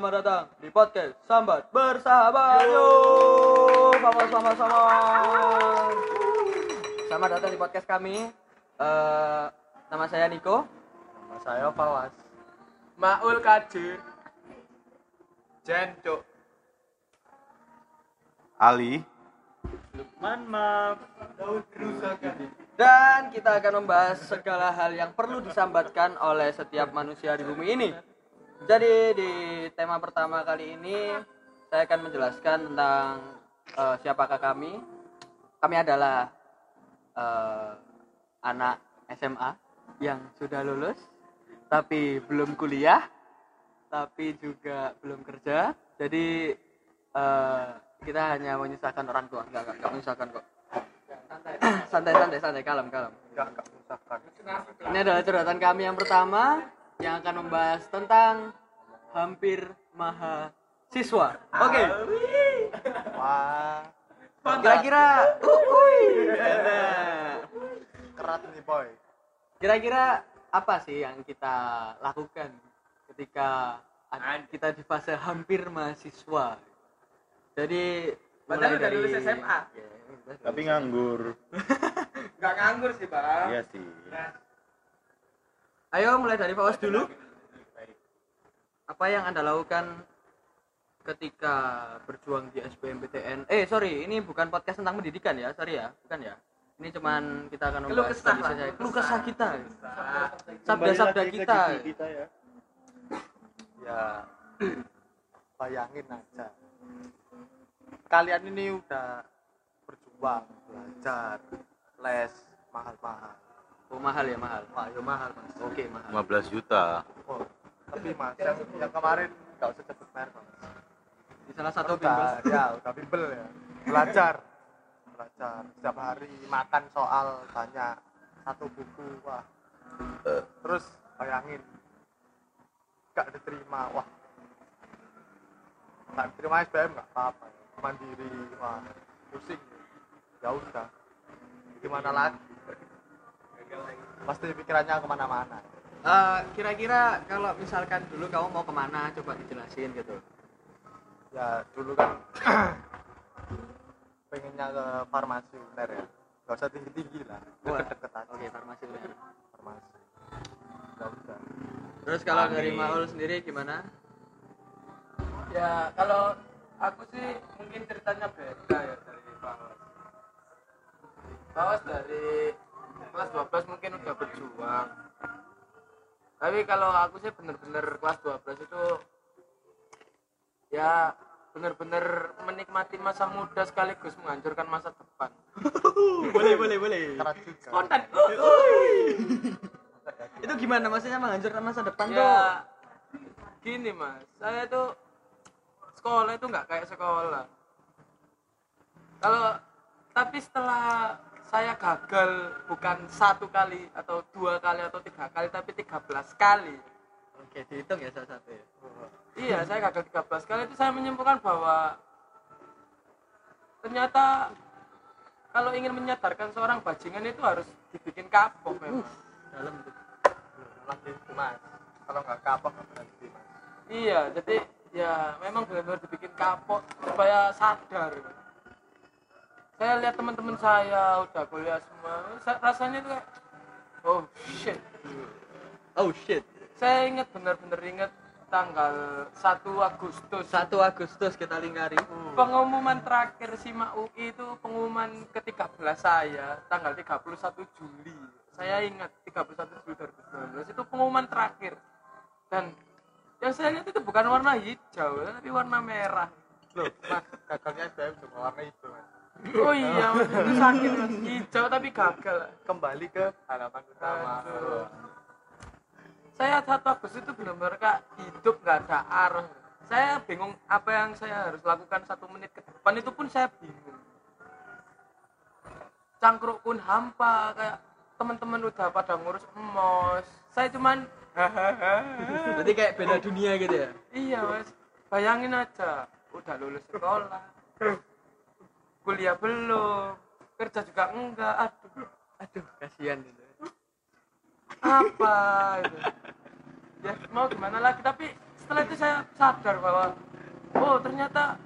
Selamat datang di podcast Sambat Bersahabat. Yuk, sama sama sama. Selamat datang di podcast kami. Eh, nama saya Niko. Nama saya Fawas. Maul Kadir Jencuk Ali Lukman. Daud Dan kita akan membahas segala hal yang perlu disambatkan oleh setiap manusia di bumi ini. Jadi di tema pertama kali ini saya akan menjelaskan tentang eh, siapakah kami. Kami adalah eh, anak SMA yang sudah lulus tapi belum kuliah, tapi juga belum kerja. Jadi eh, kita hanya menyusahkan orang tua, enggak enggak, enggak menyusahkan kok. santai santai santai kalem kalem. Enggak, enggak menyusahkan. Ini adalah curhatan kami yang pertama yang akan membahas tentang hampir mahasiswa. Oke. Wah, Kira-kira. Nah, kerat nih boy. Kira-kira apa sih yang kita lakukan ketika kita di fase hampir mahasiswa? Jadi Padahal udah lulus SMA. Ya, udah tapi nganggur Gak nganggur sih bang iya sih Ayo mulai dari Fawas dulu. Apa yang Anda lakukan ketika berjuang di SBMPTN? Eh, sorry, ini bukan podcast tentang pendidikan ya, sorry ya, bukan ya. Ini cuman kita akan membahas kesah keluh Keluh kesah kita. Lagi ke kita. kita ya Ya, bayangin aja. Kalian ini udah berjuang, belajar, les, mahal-mahal. Oh, mahal ya, mahal. Wah, ya mahal mas. Oke, mahal. 15 juta Oh, tapi mas, yang, yang kemarin nggak usah cepet merek mas. Di salah satu bimbel. ya, udah bimbel ya. Belajar, belajar. Setiap hari makan soal banyak, satu buku, wah. Terus bayangin, nggak diterima, wah. Nggak diterima SBM nggak apa-apa, mandiri, wah, pusing. Ya udah, gimana lagi? Pasti pikirannya ke mana-mana. Eh, kira-kira kalau misalkan dulu kamu mau ke mana, coba dijelasin gitu. ya dulu kan pengennya ke farmasi uner ya gak usah tinggi tinggi lah deket-deket aja Oke, farmasi uner. farmasi ya udah Terus kalau Amin. dari Maul sendiri gimana? Ya kalau aku sih mungkin ceritanya beda ya dari Bawas Bawas dari kelas 12 mungkin udah berjuang. Tapi kalau aku sih bener-bener kelas 12 itu ya bener-bener menikmati masa muda sekaligus menghancurkan masa depan. Boleh, boleh, boleh. spontan. Itu gimana? Maksudnya menghancurkan masa depan tuh? ya gini mas. Saya tuh sekolah itu nggak kayak sekolah. Kalau tapi setelah saya gagal bukan satu kali atau dua kali atau tiga kali tapi 13 kali Oke, dihitung ya salah satu ya. iya saya gagal 13 kali itu saya menyimpulkan bahwa ternyata kalau ingin menyadarkan seorang bajingan itu harus dibikin kapok memang Dalam tuh. lagi itu mas kalau nggak kapok nggak berhenti mas Iya, jadi ya memang benar-benar dibikin kapok supaya sadar. Saya lihat teman-teman saya udah kuliah semua, sa- rasanya itu kayak oh shit. Oh shit. Saya ingat benar-benar ingat tanggal 1 Agustus 1 Agustus kita lingkari. pengumuman terakhir SIMA UI itu pengumuman ke-13 saya tanggal 31 Juli. Saya ingat 31 Juli 2019 itu pengumuman terakhir. Dan yang saya lihat itu bukan warna hijau, tapi warna merah. loh mas gagalnya SBM cuma warna itu mas Oh iya, itu sakit mas. Hijau tapi gagal. kembali ke halaman utama Aduh. Saya satu Agustus itu benar-benar kak hidup nggak ada arah. Saya bingung apa yang saya harus lakukan satu menit ke depan itu pun saya bingung. Cangkruk pun hampa kayak teman-teman udah pada ngurus emos. Saya cuman Berarti kayak beda dunia gitu ya. iya mas. Bayangin aja, udah lulus sekolah, kuliah belum, kerja juga enggak. Aduh, Aduh, kasihan gitu. apa itu ya mau gimana lagi tapi setelah itu sadar bahwa oh ternyata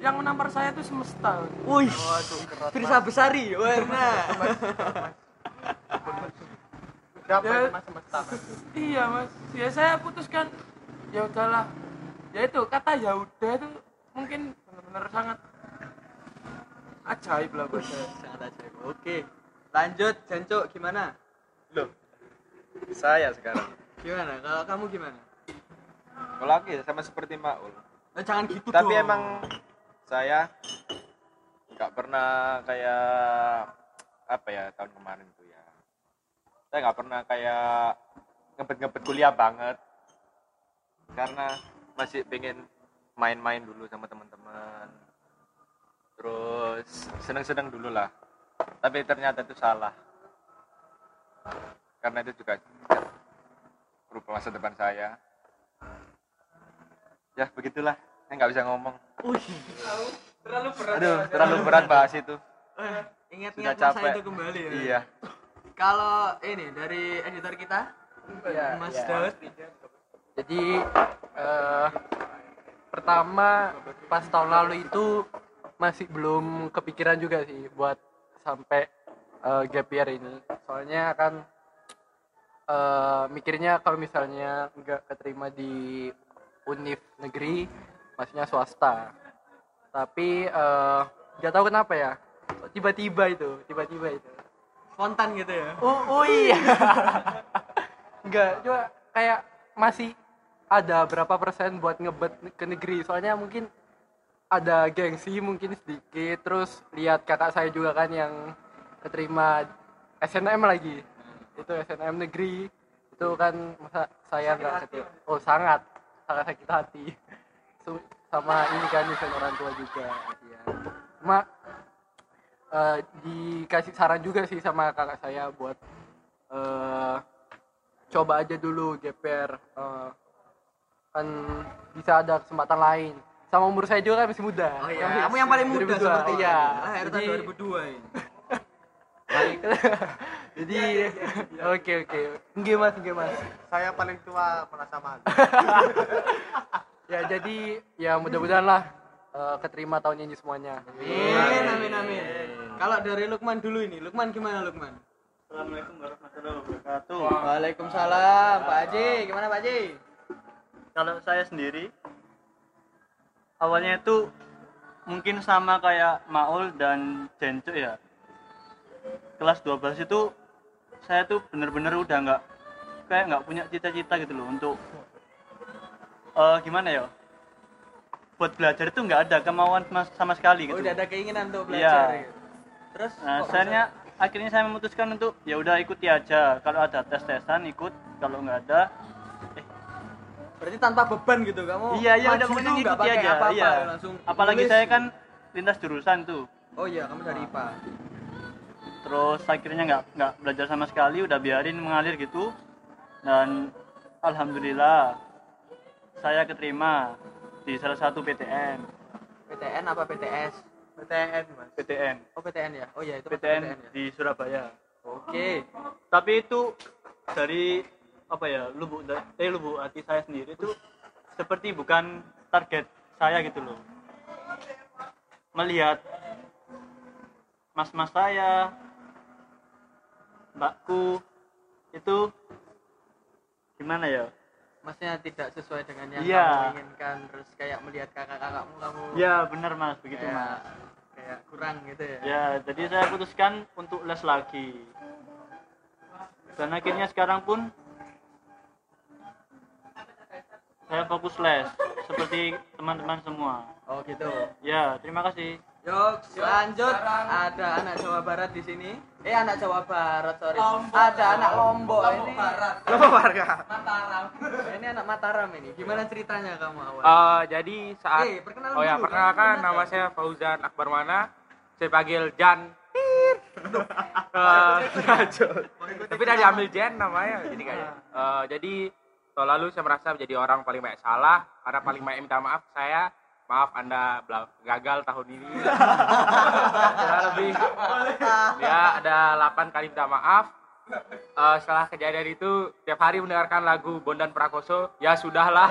yang menampar saya itu semesta Wih, Firsa Besari, warna. siapa Ya. itu mas semesta mas iya mas ya saya putuskan ya udahlah ya itu kata ya udah itu mungkin benar-benar sangat ajaib lah saya Sangat ajaib. Oke. Lanjut, Jancuk gimana? Loh, saya sekarang. Gimana? Kalau kamu gimana? Kalau aku ya sama seperti Maul. Eh, jangan gitu Tapi dong. emang saya nggak pernah kayak apa ya tahun kemarin tuh ya. Saya nggak pernah kayak ngebet-ngebet kuliah banget karena masih pengen main-main dulu sama teman-teman. Terus seneng-seneng dulu lah. Tapi ternyata itu salah. Karena itu juga berubah masa depan saya. Ya begitulah. Saya nggak bisa ngomong. terlalu berat Aduh, terlalu berat bahas itu. Eh, ingat-ingat masa capek. itu kembali ya. Iya. Kalau ini dari editor kita, Iya, Mas iya. Daud. Jadi eh, pertama pas tahun lalu itu masih belum kepikiran juga sih buat sampai eh, gap year ini. Soalnya kan eh, mikirnya kalau misalnya nggak keterima di univ negeri, maksudnya swasta. Tapi eh, nggak tahu kenapa ya, tiba-tiba itu, tiba-tiba itu. Spontan gitu ya. Oh, oh iya. Enggak, cuma kayak masih ada berapa persen buat ngebet ke negeri. Soalnya mungkin ada gengsi mungkin sedikit. Terus lihat kakak saya juga kan yang keterima SNM lagi. Itu SNM negeri. Itu kan masa saya nggak keterima. Oh sangat, sangat sakit hati. Sama ini kan nyusahin orang tua juga. Ya. Cuma eh, dikasih saran juga sih sama kakak saya buat eh, coba aja dulu GPR eh, kan bisa ada kesempatan lain sama umur saya juga kan masih muda Oh iya, kamu yang paling muda 2002. seperti iya Lahir tahun jadi 2002 ini. jadi oke oke enggak mas enggak mas saya paling tua merasa malu ya jadi ya mudah-mudahan lah eh, keterima tahun ini semuanya Amin, amin, amin. Kalau dari Lukman dulu ini, Lukman gimana Lukman? Assalamualaikum warahmatullahi wabarakatuh. Waalaikumsalam, Pak Haji. Gimana Pak Haji? Kalau saya sendiri awalnya itu mungkin sama kayak Maul dan Jenco ya. Kelas 12 itu saya tuh bener-bener udah nggak kayak nggak punya cita-cita gitu loh untuk eh gimana ya? Buat belajar itu nggak ada kemauan sama, sama sekali Oh, gitu. udah ada keinginan untuk Iya. belajar gitu. Terus Nah, saya akhirnya saya memutuskan untuk ya udah ikuti aja. Kalau ada tes-tesan ikut, kalau nggak ada berarti tanpa beban gitu kamu? iya iya udah pokoknya ngikuti aja. apa-apa, iya. langsung Apalagi nulis. saya kan lintas jurusan tuh. Oh iya, kamu dari IPA. Terus akhirnya nggak nggak belajar sama sekali, udah biarin mengalir gitu. Dan alhamdulillah saya keterima di salah satu PTN. PTN apa PTS? PTN mas PTN. Oh PTN ya. Oh iya itu PTN PTN ya. di Surabaya. Oke. Tapi itu dari apa ya lubuk eh lubuk hati saya sendiri itu seperti bukan target saya gitu loh. Melihat mas-mas saya mbakku itu gimana ya? Maksudnya tidak sesuai dengan yang Iya. kamu inginkan terus kayak melihat kakak-kakakmu kamu ya benar mas. Begitu kayak, mas. kayak kurang gitu ya. ya jadi saya putuskan untuk les lagi. Dan akhirnya sekarang pun saya fokus les seperti teman-teman semua Oh gitu. ya terima kasih Yuk, lanjut. Ada anak Jawa Barat di sini. Eh, anak Jawa Barat, sorry. Ada anak Lombok, ini. Lombok warga Ini anak Mataram ini. Gimana ceritanya kamu awal? Eh, jadi saat Eh, perkenalan oh ya dulu, perkenalkan nama saya Fauzan Akbar Mana saya panggil Jan Eh, tapi udah diambil Jan namanya jadi kayak Eh, jadi tahun lalu saya merasa menjadi orang paling banyak salah karena paling banyak minta maaf saya maaf anda gagal tahun ini. Ya lebih ya ada 8 kali minta maaf. Eh, setelah kejadian itu tiap hari mendengarkan lagu Bondan Prakoso ya sudahlah.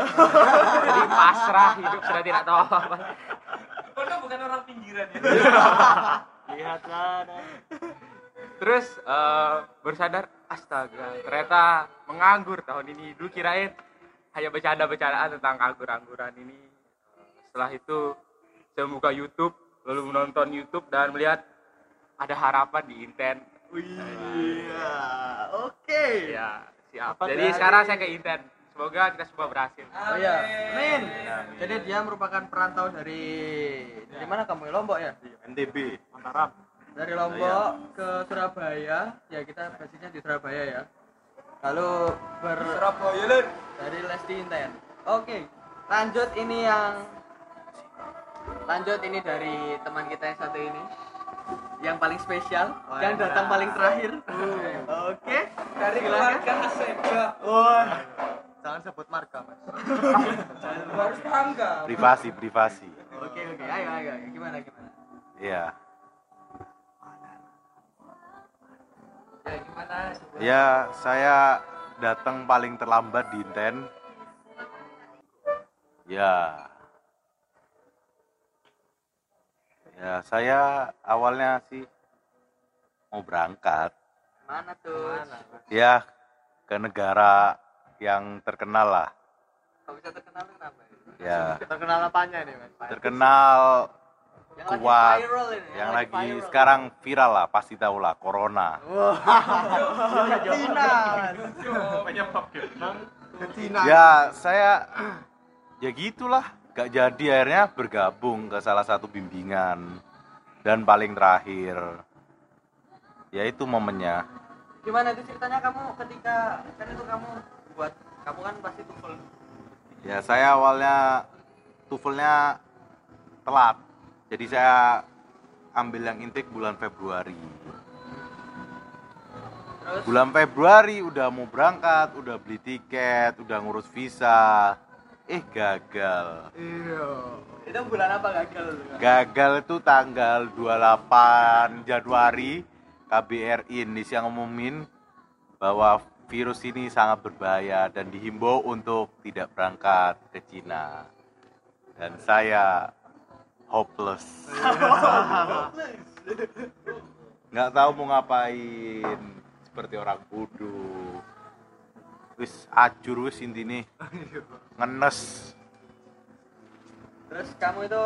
Jadi pasrah hidup sudah tidak tahu apa Pondok bukan orang pinggiran ya. lihatlah terus eh, baru sadar astaga ternyata menganggur tahun ini. Dulu kirain hanya bercanda-bercandaan tentang anggur-angguran ini. Setelah itu saya buka YouTube lalu menonton YouTube dan melihat ada harapan di Inten Iya, oke. ya siap. Apa jadi dari- sekarang saya ke Inten semoga kita semua berhasil. Oh iya, Amin. Jadi dia merupakan perantau dari dari mana kamu? Lombok ya? NTB Mataram Dari Lombok ke Surabaya. Ya kita basicnya di Surabaya ya. Lalu ber Surabaya dari Lesti Inten. Oke, lanjut ini yang lanjut ini dari teman kita yang satu ini yang paling spesial yang datang paling terakhir oke Dari silakan keluarga Asega. Wah jangan sebut marga mas Harus bangga. privasi privasi oke oke ayo ayo ayo. gimana gimana ya Ya gimana? ya saya datang paling terlambat di Inten. Ya. Ya saya awalnya sih mau berangkat. Mana tuh? Ya ke negara yang terkenal lah. Kalau bisa terkenal kenapa ya? Terkenal apanya ini mas? Terkenal yang kuat lagi viral ini yang lagi viral. sekarang viral lah pasti tahu lah corona. Cina Cina ya saya ya gitulah. Gak jadi akhirnya bergabung ke salah satu bimbingan. Dan paling terakhir ya itu momennya. Gimana itu ceritanya kamu ketika kan itu kamu buat kamu kan pasti tumpul. Ya saya awalnya tuvelnya telat jadi saya ambil yang intake bulan Februari. Terus? Bulan Februari udah mau berangkat udah beli tiket udah ngurus visa. Eh gagal. Iya. Itu bulan apa gagal? Gagal itu tanggal 28 Januari KBRI Indonesia ngumumin bahwa virus ini sangat berbahaya dan dihimbau untuk tidak berangkat ke Cina. Dan saya hopeless. Nggak tahu mau ngapain seperti orang bodoh. Wis acur wis intine. Ngenes. Terus kamu itu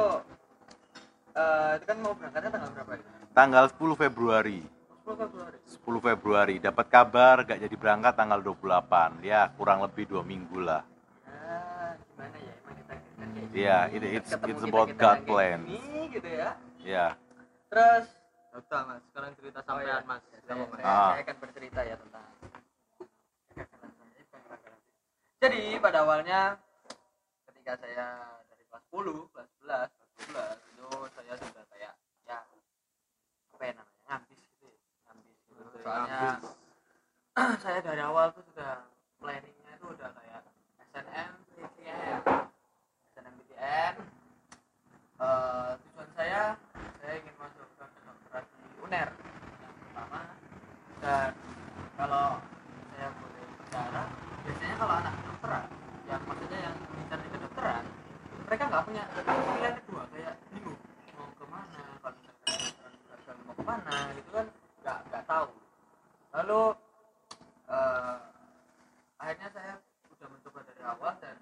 eh itu kan mau berangkatnya tanggal berapa ya? tanggal 10 Februari. 10 Februari. 10 Februari. Dapat kabar gak jadi berangkat tanggal 28 ya kurang lebih dua minggu lah. Ah gimana ya Iya, it- it's- Ketemu it's kita-kita about God plan. gini, gitu ya. Ya terus? Udah mas. Sekarang cerita oh sampean iya, mas. Saya, Sama, Mas. saya, Ah. saya akan bercerita ya tentang jadi pada awalnya ketika saya dari kelas 10 kelas 11 kelas 12 itu saya sudah kayak ya apa ya namanya ngambis gitu ya. Ngambis gitu. Soalnya saya dari awal tuh sudah planningnya itu udah kayak SNM PTN SNM PTN Eh, tujuan saya saya ingin masuk ke kedokteran di UNER. Yang pertama dan kalau saya boleh bicara biasanya kalau anak kedokteran yang maksudnya yang di kedokteran mereka nggak punya pilihan kedua kayak bingung mau ke mana kalau misalnya kedokteran mau ke mana gitu kan nggak nggak tahu. Lalu eh, akhirnya saya sudah mencoba dari awal dan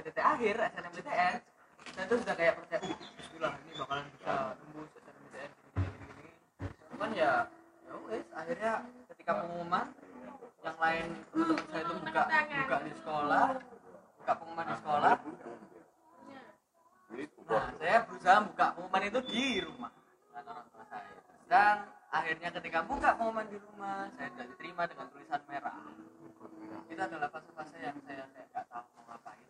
TTT akhir SNMPTN saya tuh sudah kayak percaya "Uh, Bismillah ini bakalan bisa nembus SNMPTN gini cuman ya ya wes akhirnya ketika pengumuman yang lain teman-teman saya itu buka buka di sekolah buka pengumuman di sekolah. Nah saya berusaha buka pengumuman itu di rumah saya. Dan akhirnya ketika buka pengumuman di rumah saya tidak diterima dengan tulisan merah. Itu adalah fase-fase yang saya kayak nggak tahu mau ngapain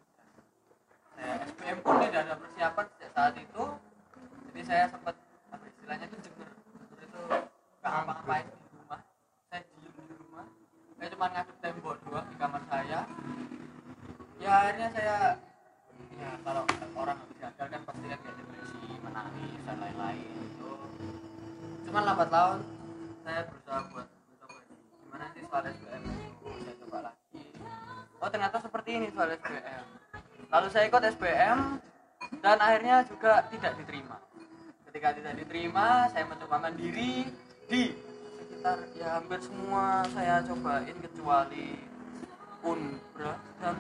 saya SPM pun tidak ada persiapan sejak saat itu. Jadi saya sempat apa istilahnya itu jeger. Jeger itu nggak ngapa-ngapain di rumah. Saya diem di rumah. Saya cuma ngadep tembok doang di kamar saya. Ya akhirnya saya ya kalau orang habis gagal kan pasti kan kayak depresi menangis dan lain-lain itu cuman lambat laun saya berusaha buat soal SBM itu saya coba lagi. Oh ternyata seperti ini soal SBM lalu saya ikut SBM dan akhirnya juga tidak diterima. Ketika tidak diterima saya mencoba mandiri di sekitar ya hampir semua saya cobain kecuali Unbra dan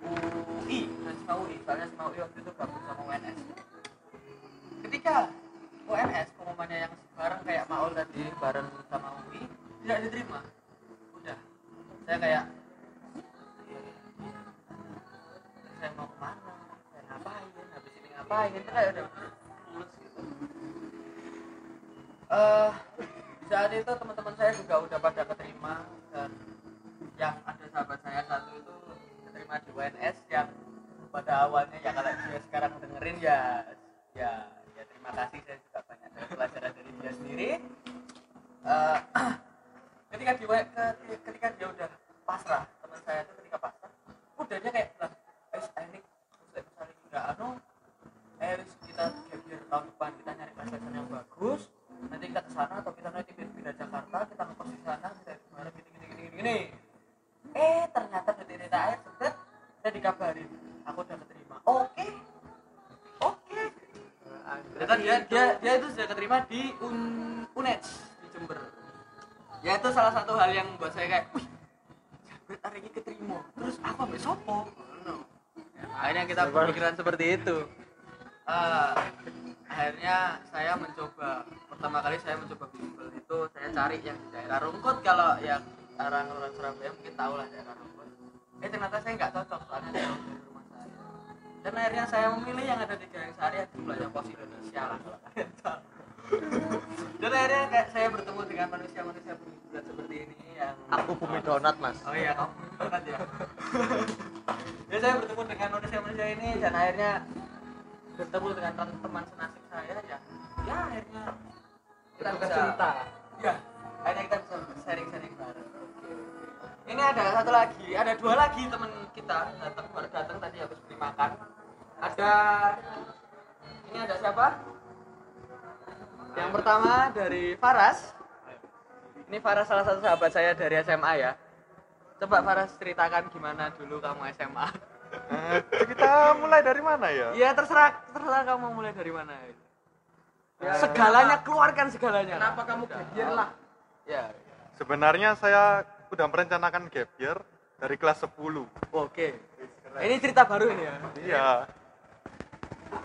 UI dan sama UI soalnya sama UI waktu itu gabung sama UNS ketika UNS pengumumannya yang bareng kayak Maul tadi bareng sama UI tidak diterima. Udah. Saya kayak saya mau ke mana? Saya ngapain? Habis ini ngapain? Itu kayak udah mulus gitu. Di saat itu teman-teman saya juga udah pada keterima dan yang ada sahabat saya satu itu keterima di UNS yang pada awalnya ya kalau dia sekarang dengerin ya ya ya terima kasih. Saya juga banyak dari pelajaran dari dia sendiri. Eh, ketika dia ke- ketika dia udah pasrah teman saya itu ketika pasrah udah dia kayak bilang eh ini saya misalnya nggak anu eh wis kita gap year tahun depan kita nyari kelas yang bagus nanti kita ke sana atau kita nanti pindah, pindah Jakarta kita ngekos di sana kita bareng gini gini gini gini eh ternyata detik akhir sebet saya dikabarin aku udah keterima oke oke Ternyata dia dia dia itu sudah keterima di Un, UNED di Jember. Ya itu salah satu hal yang buat saya kayak, wih, jabret hari ini keterima. Terus aku ambil sopo? No. Ya, akhirnya kita berpikiran seperti itu. Eh, akhirnya saya mencoba pertama kali saya mencoba bimbel itu saya cari yang di daerah Rungkut kalau yang orang orang Surabaya mungkin tahu lah daerah Rungkut. Eh ternyata saya nggak cocok soalnya jauh dari rumah saya dan akhirnya saya memilih yang ada di Gang Sari yang jumlahnya pos Indonesia lah kalau kalian tahu dan akhirnya kayak saya bertemu dengan manusia-manusia bulat seperti ini yang Aku bumi donat mas. oh iya kamu bumi donat ya? Ya saya bertemu dengan manusia-manusia ini dan akhirnya bertemu dengan teman senasib saya ya. Ya akhirnya kita bisa cinta. ya akhirnya kita bisa sharing-sharing bareng. Ini ada satu lagi ada dua lagi teman kita datang baru datang tadi habis beli makan. Ada ini ada siapa yang pertama dari Faras. Ini Faras salah satu sahabat saya dari SMA ya. Coba Faras ceritakan gimana dulu kamu SMA Eh, kita mulai dari mana ya? ya terserah terserah kamu mulai dari mana. Ya, segalanya keluarkan segalanya. Kenapa kamu gap year lah? ya. Sebenarnya saya udah merencanakan gap year dari kelas 10. oke. Ini cerita baru ini ya? Iya.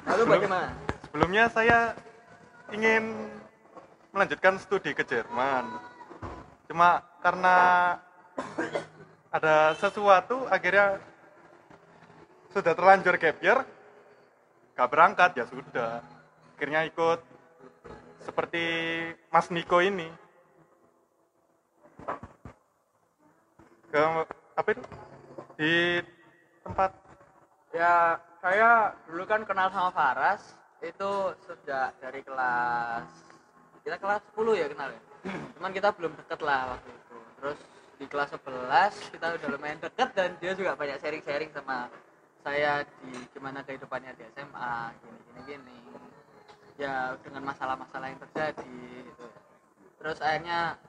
lalu bagaimana? Sebelumnya saya ingin melanjutkan studi ke Jerman. Cuma karena ada sesuatu akhirnya sudah terlanjur gap year, gak berangkat ya sudah. Akhirnya ikut seperti Mas Niko ini. Ke apa itu? Di tempat ya saya dulu kan kenal sama Faras itu sejak dari kelas kita kelas 10 ya kenal ya? Cuman kita belum deket lah waktu itu. Terus di kelas 11 kita udah lumayan deket dan dia juga banyak sharing-sharing sama saya di gimana kehidupannya di SMA gini gini gini. Ya dengan masalah-masalah yang terjadi gitu. Terus akhirnya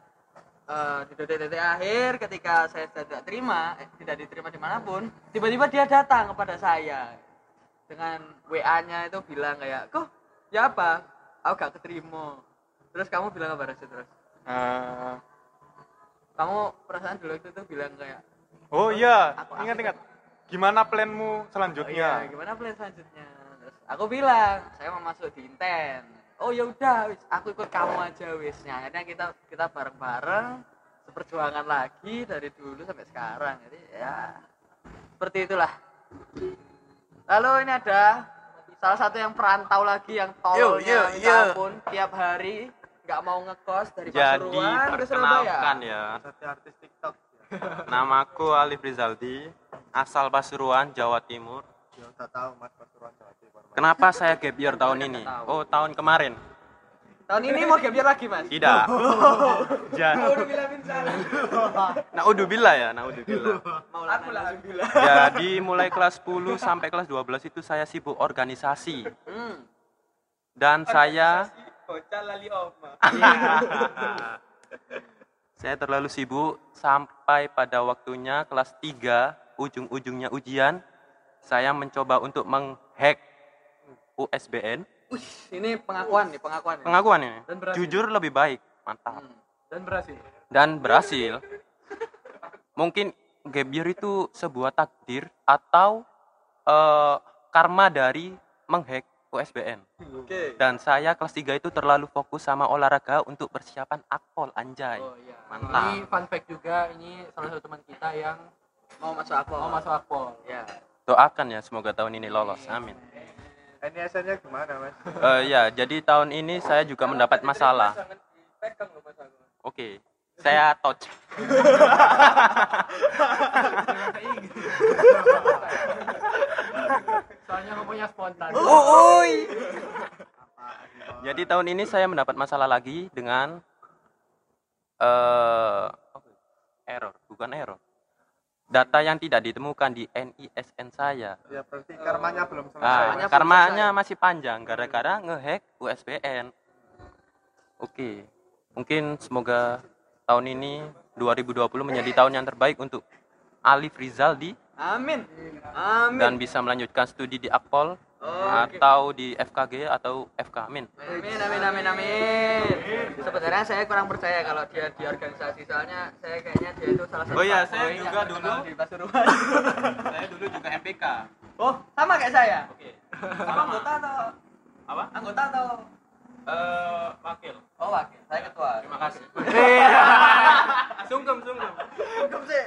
eh, di detik-detik akhir ketika saya tidak terima eh, tidak diterima di mana pun tiba-tiba dia datang kepada saya dengan WA-nya itu bilang kayak kok ya apa? Aku gak keterima. Terus kamu bilang apa Rasul terus? Eh, kamu perasaan dulu itu tuh bilang kayak Oh iya, Aku- aku- ingat-ingat. Gimana planmu oh selanjutnya? iya gimana plan selanjutnya? Terus aku bilang saya mau masuk di Inten. Oh ya udah wis aku ikut kamu aja wis. Nah, akhirnya kita kita bareng-bareng seperjuangan lagi dari dulu sampai sekarang. Jadi ya seperti itulah lalu ini ada salah satu yang perantau lagi yang tolnya yo, minta yo. ampun tiap hari nggak mau ngekos dari Jadi Pasuruan ke Surabaya perkenalkan ya, Jadi artis TikTok. namaku Alif Rizaldi, asal Pasuruan, Jawa Timur. Ya tahu Mas Pasuruan Jawa Timur. Kenapa saya gap year tahun ini? Oh, tahun kemarin. Tahun ini mau gap year lagi mas Tidak. Jadi, naudzubillah ya, naudzubillah. mau aku lah Jadi mulai kelas 10 sampai kelas 12 itu saya sibuk organisasi. hmm. Dan saya Bocah lali oma. saya terlalu sibuk sampai pada waktunya kelas 3 ujung-ujungnya ujian saya mencoba untuk menghack USBN Wih, ini pengakuan nih, pengakuan. nih. pengakuan ini Dan berhasil. jujur lebih baik mantap Dan berhasil. dan berhasil mungkin gap year itu sebuah takdir atau eh, karma dari menghack USBN Oke. dan saya kelas 3 itu terlalu fokus sama olahraga untuk persiapan akpol anjay Oh iya. Mantap. Ini fun fact juga, ini salah satu teman kita yang Mau masuk apa? mau masuk akpol. Ya. doakan ya semoga tahun ini lolos amin NISN-nya gimana mas? Eh, ya jadi tahun ini saya juga mendapat masalah oke saya touch Soalnya ngomongnya spontan. Jadi tahun ini saya mendapat masalah lagi dengan eh error, bukan error. Data yang tidak ditemukan di NISN saya. Ya berarti karmanya belum selesai. Ah, belum karmanya masih panjang gara-gara ngehack USBN. Oke. Mungkin semoga tahun ini 2020 menjadi tahun yang terbaik untuk Alif Rizaldi Amin. Amin. dan bisa melanjutkan studi di Akpol Oke. atau di FKG atau FK Amin. Amin, amin, amin, amin. Sebenarnya saya kurang percaya kalau dia di organisasi, soalnya saya kayaknya dia itu salah satu. Oh iya, saya juga dulu. di Pasuruan. Saya dulu juga MPK. oh, sama kayak saya. Oke. Apa anggota atau Apa? anggota atau Eh, wakil. oh wakil? Saya ketua. Terima kasih. sungkem, sungkem. Cukup sih.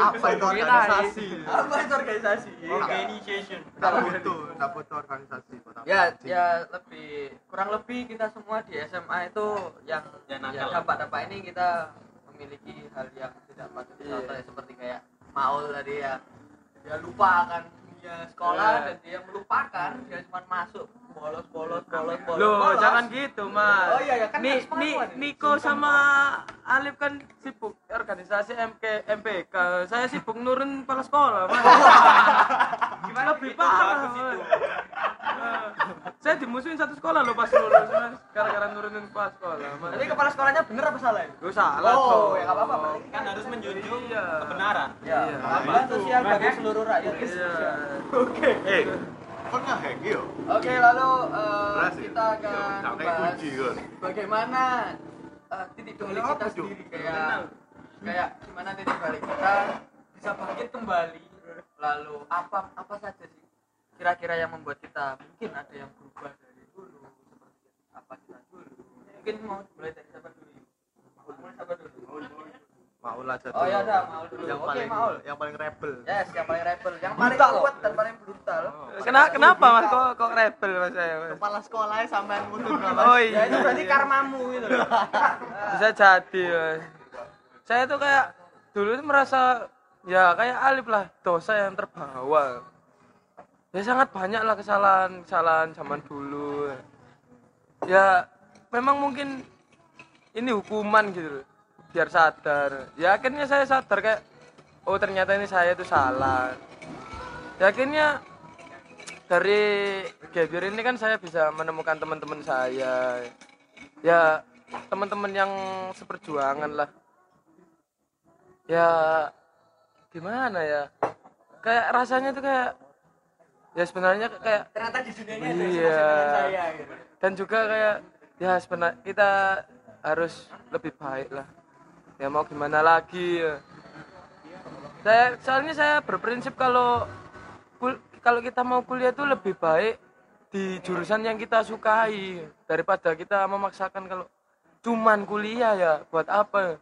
Apa itu organisasi? Apa itu organisasi? Organization. Tidak butuh, tidak butuh organisasi. Ya, ya lebih kurang lebih kita semua di SMA itu yang Ya, ya, nakal. dampak-dampak ini kita memiliki hal yang tidak patut dicontoh ya seperti kayak Maul tadi ya dia lupa akan dunia sekolah Iya. dan dia melupakan dia cuma masuk bolos bolos bolos bolos Loh, bolos. jangan gitu, Mas. Oh iya, ya, kan Ni, ni. Niko sama Alif kan sibuk organisasi MK, MPK. Saya sibuk nurun kepala sekolah, Mas. Gimana lebih parah, Saya dimusuhin satu sekolah loh pas lulus, Mas. Gara-gara nurunin kepala sekolah, Mas. Tapi kepala sekolahnya bener apa salah ya? Gue salah Oh, toh. ya apa-apa, Kan harus menjunjung Iya. kebenaran. Ya, keadilan sosial bagi seluruh rakyat Iya. Indonesia. Eh, kok ngehack yo? Oke, lalu Berhasil. kita akan kan? bagaimana eh, titik balik kita sendiri kayak kayak gimana titik balik kita bisa bangkit kembali. Lalu apa apa saja sih kira-kira yang membuat kita mungkin ada yang berubah dari dulu seperti apa kita dulu. Mungkin mau mulai dari siapa dulu? Mulai siapa dulu? Maul aja Oh ya udah, Maul dulu. Yang Oke, paling Maul. yang paling rebel. Yes, yang paling rebel, yang paling Brutal. kuat dan paling brutal. Kenapa, kenapa Mas kok kok rebel Mas saya? Mas? Kepala sekolahnya sampean mundur Oh Ya iya. itu berarti karmamu gitu loh. bisa jadi Mas. saya tuh kayak dulu tuh merasa ya kayak Alif lah dosa yang terbawa ya sangat banyak lah kesalahan kesalahan zaman dulu. Ya memang mungkin ini hukuman gitu biar sadar. Ya akhirnya saya sadar kayak oh ternyata ini saya tuh salah. Ya akhirnya dari Gebir ini kan saya bisa menemukan teman-teman saya. Ya teman-teman yang seperjuangan lah. Ya gimana ya? Kayak rasanya tuh kayak ya sebenarnya kayak Ternyata di dunia ini ada Iya. sama saya gitu. dan juga kayak ya sebenarnya kita harus lebih baik lah ya mau gimana lagi ya. saya soalnya saya berprinsip kalau kul- kalau kita mau kuliah itu lebih baik di jurusan yang kita sukai daripada kita memaksakan kalau cuman kuliah ya buat apa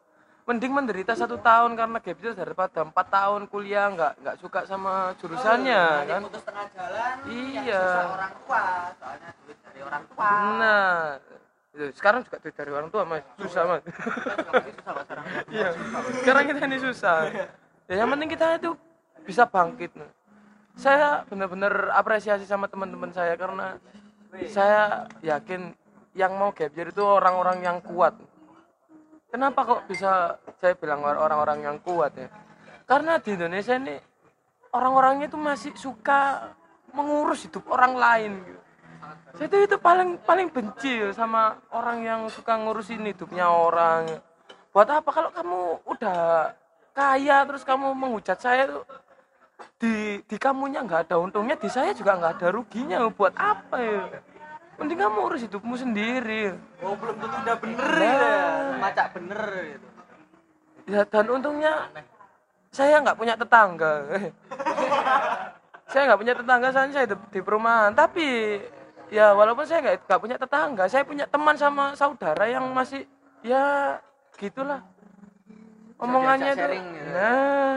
mending menderita satu tahun karena gap year daripada empat tahun kuliah nggak nggak suka sama jurusannya Nanti kan putus tengah jalan Iya. orang tua soalnya duit dari orang tua Nah, itu sekarang juga duit dari orang tua mas, susah mas. Tapi susah Pak, sekarang Iya, sekarang kita ini susah. Ya yang penting kita itu bisa bangkit. Saya benar-benar apresiasi sama teman-teman saya karena saya yakin yang mau gap year itu orang-orang yang kuat. Kenapa kok bisa saya bilang orang-orang yang kuat ya? Karena di Indonesia ini orang-orangnya itu masih suka mengurus hidup orang lain gitu. Saya itu itu paling paling benci ya sama orang yang suka ngurusin hidupnya orang. Buat apa? Kalau kamu udah kaya terus kamu menghujat saya tuh di di kamunya nggak ada untungnya di saya juga nggak ada ruginya. Buat apa ya mending kamu urus hidupmu sendiri Oh, belum tentu udah bener Nah. ya. Macak bener gitu. ya dan untungnya saya nggak punya tetangga saya nggak punya tetangga saya hidup di perumahan tapi ya walaupun saya nggak nggak punya tetangga saya punya teman sama saudara yang masih ya gitulah omongannya tuh sharing gitu. nah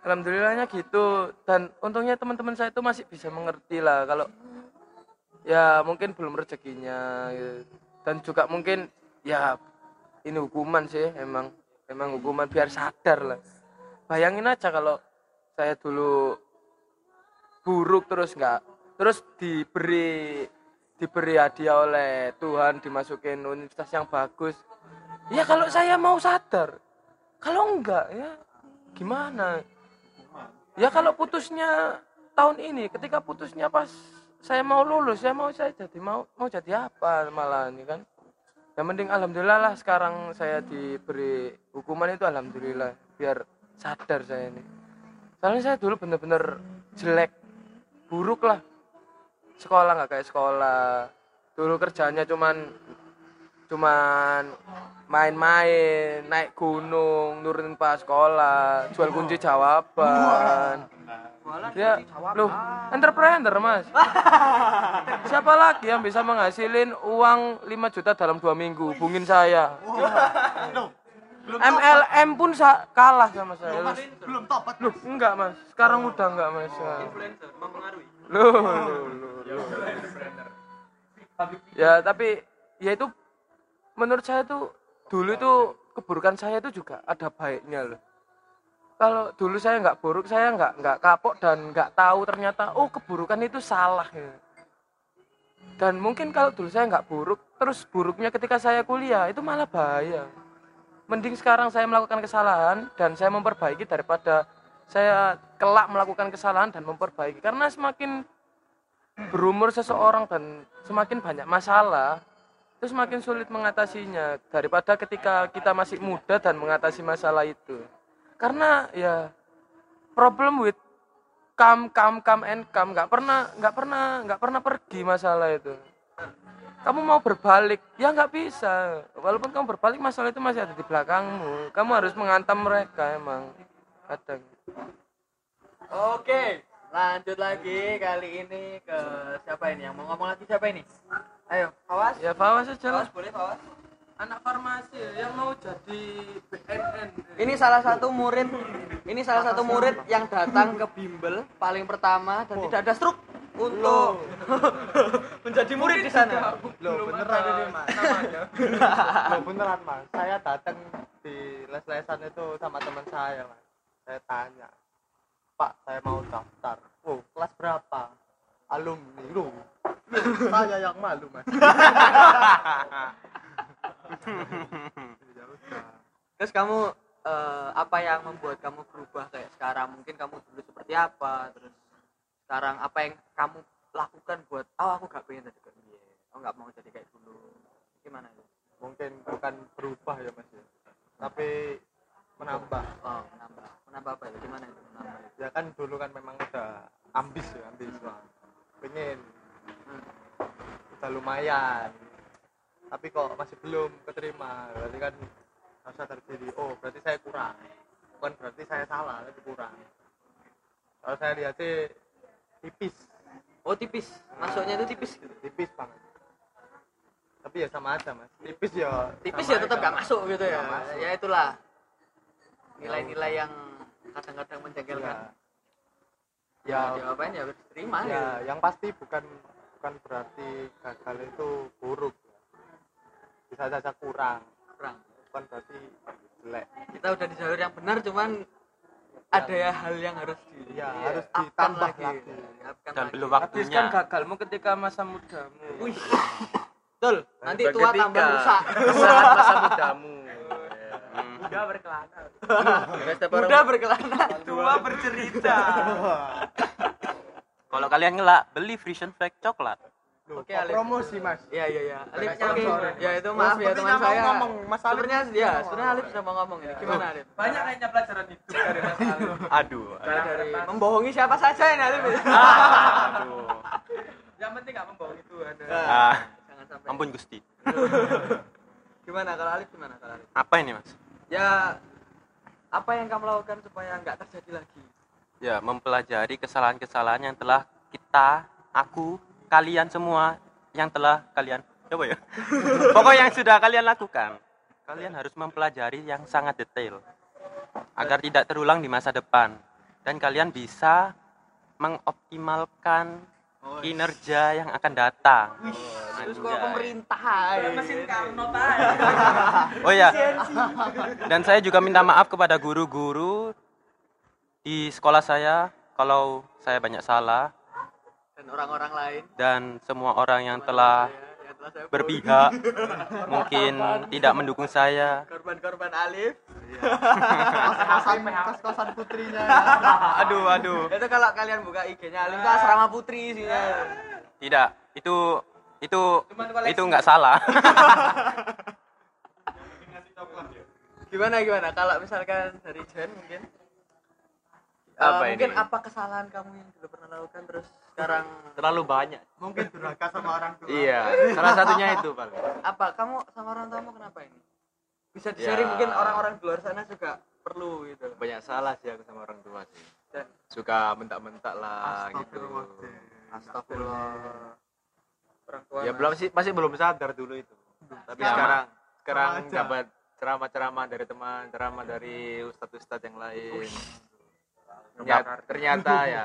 alhamdulillahnya gitu dan untungnya teman-teman saya itu masih bisa mengerti lah kalau ya mungkin belum rezekinya gitu. dan juga mungkin ya ini hukuman sih emang emang hukuman biar sadar lah. Bayangin aja kalau saya dulu buruk terus nggak terus diberi diberi hadiah oleh Tuhan dimasukin universitas yang bagus. Ya kalau saya mau sadar kalau enggak ya gimana? Ya kalau putusnya tahun ini ketika putusnya pas saya mau lulus saya mau saya jadi mau mau jadi apa malah ini kan? Yang penting alhamdulillah lah sekarang saya diberi hukuman itu alhamdulillah biar sadar saya ini. Soalnya saya dulu bener-bener jelek buruk lah. Sekolah nggak kayak sekolah. Dulu kerjanya cuman cuman main-main naik gunung nurunin pas sekolah jual kunci jawaban. Ya loh entrepreneur mas. Siapa lagi yang bisa menghasilin uang 5 juta dalam dua minggu? Hubungin saya. MLM pun sa- kalah sama saya. Loh, belum topat loh enggak mas. Sekarang udah enggak mas. Influencer mempengaruhi. loh, loh, loh, loh. ya tapi ya itu menurut saya tuh dulu itu keburukan saya itu juga ada baiknya loh. Kalau dulu saya nggak buruk saya nggak nggak kapok dan nggak tahu ternyata oh keburukan itu salah ya. dan mungkin kalau dulu saya nggak buruk terus buruknya ketika saya kuliah itu malah bahaya. Mending sekarang saya melakukan kesalahan dan saya memperbaiki daripada saya kelak melakukan kesalahan dan memperbaiki. Karena semakin berumur seseorang dan semakin banyak masalah itu semakin sulit mengatasinya daripada ketika kita masih muda dan mengatasi masalah itu. Karena ya problem with come come come and come. Nggak pernah nggak pernah nggak pernah pergi masalah itu. Kamu mau berbalik ya nggak bisa. Walaupun kamu berbalik masalah itu masih ada di belakangmu. Kamu harus menghantam mereka emang kadang. Oke, lanjut lagi kali ini ke siapa ini? Yang mau ngomong lagi siapa ini? Ayo, Fawas. ya Fawas aja lah. Fawas boleh Fawas. anak farmasi yang mau jadi BNN Ini salah satu murid, ini salah satu murid yang datang ke bimbel paling pertama dan tidak ada struk untuk menjadi murid di sana. Loh, beneran. ini mas. Loh, beneran mas. Saya datang di les-lesan itu sama teman saya mas. Saya tanya pak saya mau daftar oh kelas berapa alumni lu saya yang malu mas ya Terus kamu eh, apa yang membuat kamu berubah kayak sekarang? Mungkin kamu dulu seperti apa? Terus sekarang apa yang kamu lakukan buat oh aku gak pengen jadi kayak dia. Oh nggak mau jadi kayak dulu. Gimana itu? mungkin bukan berubah ya mas ya tapi menambah Oh, menambah. Menambah apa itu? Gimana itu? Menambah. itu? ya kan dulu kan memang udah ambis ya ambis lah pengen udah lumayan tapi kok masih belum keterima berarti kan sadar diri oh berarti saya kurang bukan berarti saya salah tapi kurang kalau saya lihat sih tipis Oh tipis. Masuknya itu tipis gitu. tipis banget tapi ya sama aja mas tipis ya Tipis ya tetap gak Mas. masuk gitu ya. Masuk. Ya itulah nilai-nilai yang kadang-kadang menjengkelkan. ya Ya, diapain ya harus terima ya gitu. yang pasti bukan bukan berarti gagal itu buruk bisa saja kurang Kurang. bukan berarti jelek Kita udah di jalur yang benar cuman ada ya hal yang harus di ya harus ditambah lagi. lagi, Upkan dan lagi. belum habiskan waktunya gagalmu ketika masa mudamu Wih. Betul. Nanti tua tiga. tambah rusak. saat masa mudamu udah berkelana Udah berkelana. tua bercerita kalau kalian ngelak beli Frisian Flag coklat Oke, Alif. promosi mas Iya iya iya. Alif oke. Ya itu maaf ya teman saya. ngomong, Mas Alif. Sebenarnya ya, sebenarnya Alif sudah mau ngomong ini. Gimana Alif? banyak kayaknya pelajaran hidup dari Mas Alif Aduh. Dari, dari membohongi siapa saja ini Alif. Aduh. yang penting nggak membohongi Tuhan Ah. Jangan sampai. Ampun Gusti. Gimana kalau Alif gimana kalau Alif? Apa ini mas? Ya apa yang kamu lakukan supaya nggak terjadi lagi? Ya mempelajari kesalahan-kesalahan yang telah kita, aku, kalian semua yang telah kalian coba ya. Pokok yang sudah kalian lakukan. Kalian harus mempelajari yang sangat detail agar tidak terulang di masa depan dan kalian bisa mengoptimalkan kinerja yang akan datang. Itu sekolah pemerintah. mesin Karno tadi Oh ya. Dan saya juga minta maaf kepada guru-guru di sekolah saya kalau saya banyak salah Dan orang-orang lain dan semua orang yang telah berpihak mungkin tidak mendukung saya. korban-korban Alif. kos-kosan kos-kosan putrinya Aduh, aduh. Itu kalau kalian buka IG-nya Alif itu asrama putri isinya. Tidak, itu itu itu nggak salah. Gimana gimana? Kalau misalkan dari Jen mungkin Apa mungkin ini? apa kesalahan kamu yang dulu pernah lakukan terus sekarang Terlalu banyak. mungkin durhaka sama orang tua Iya, salah satunya itu paling. apa kamu sama orang tuamu kenapa ini bisa di sharing Ya. mungkin orang-orang di luar sana juga perlu gitu Banyak salah sih aku sama orang tua sih. Dan- Suka mentak-mentak lah gitu. Astagfirullah orang tua Ya Mas. belum sih masih belum sadar dulu itu. Tapi Sama. sekarang sekarang Sama aja. dapat ceramah-ceramah dari teman, ceramah dari ustadz-ustadz yang lain. Ternyata, ternyata ya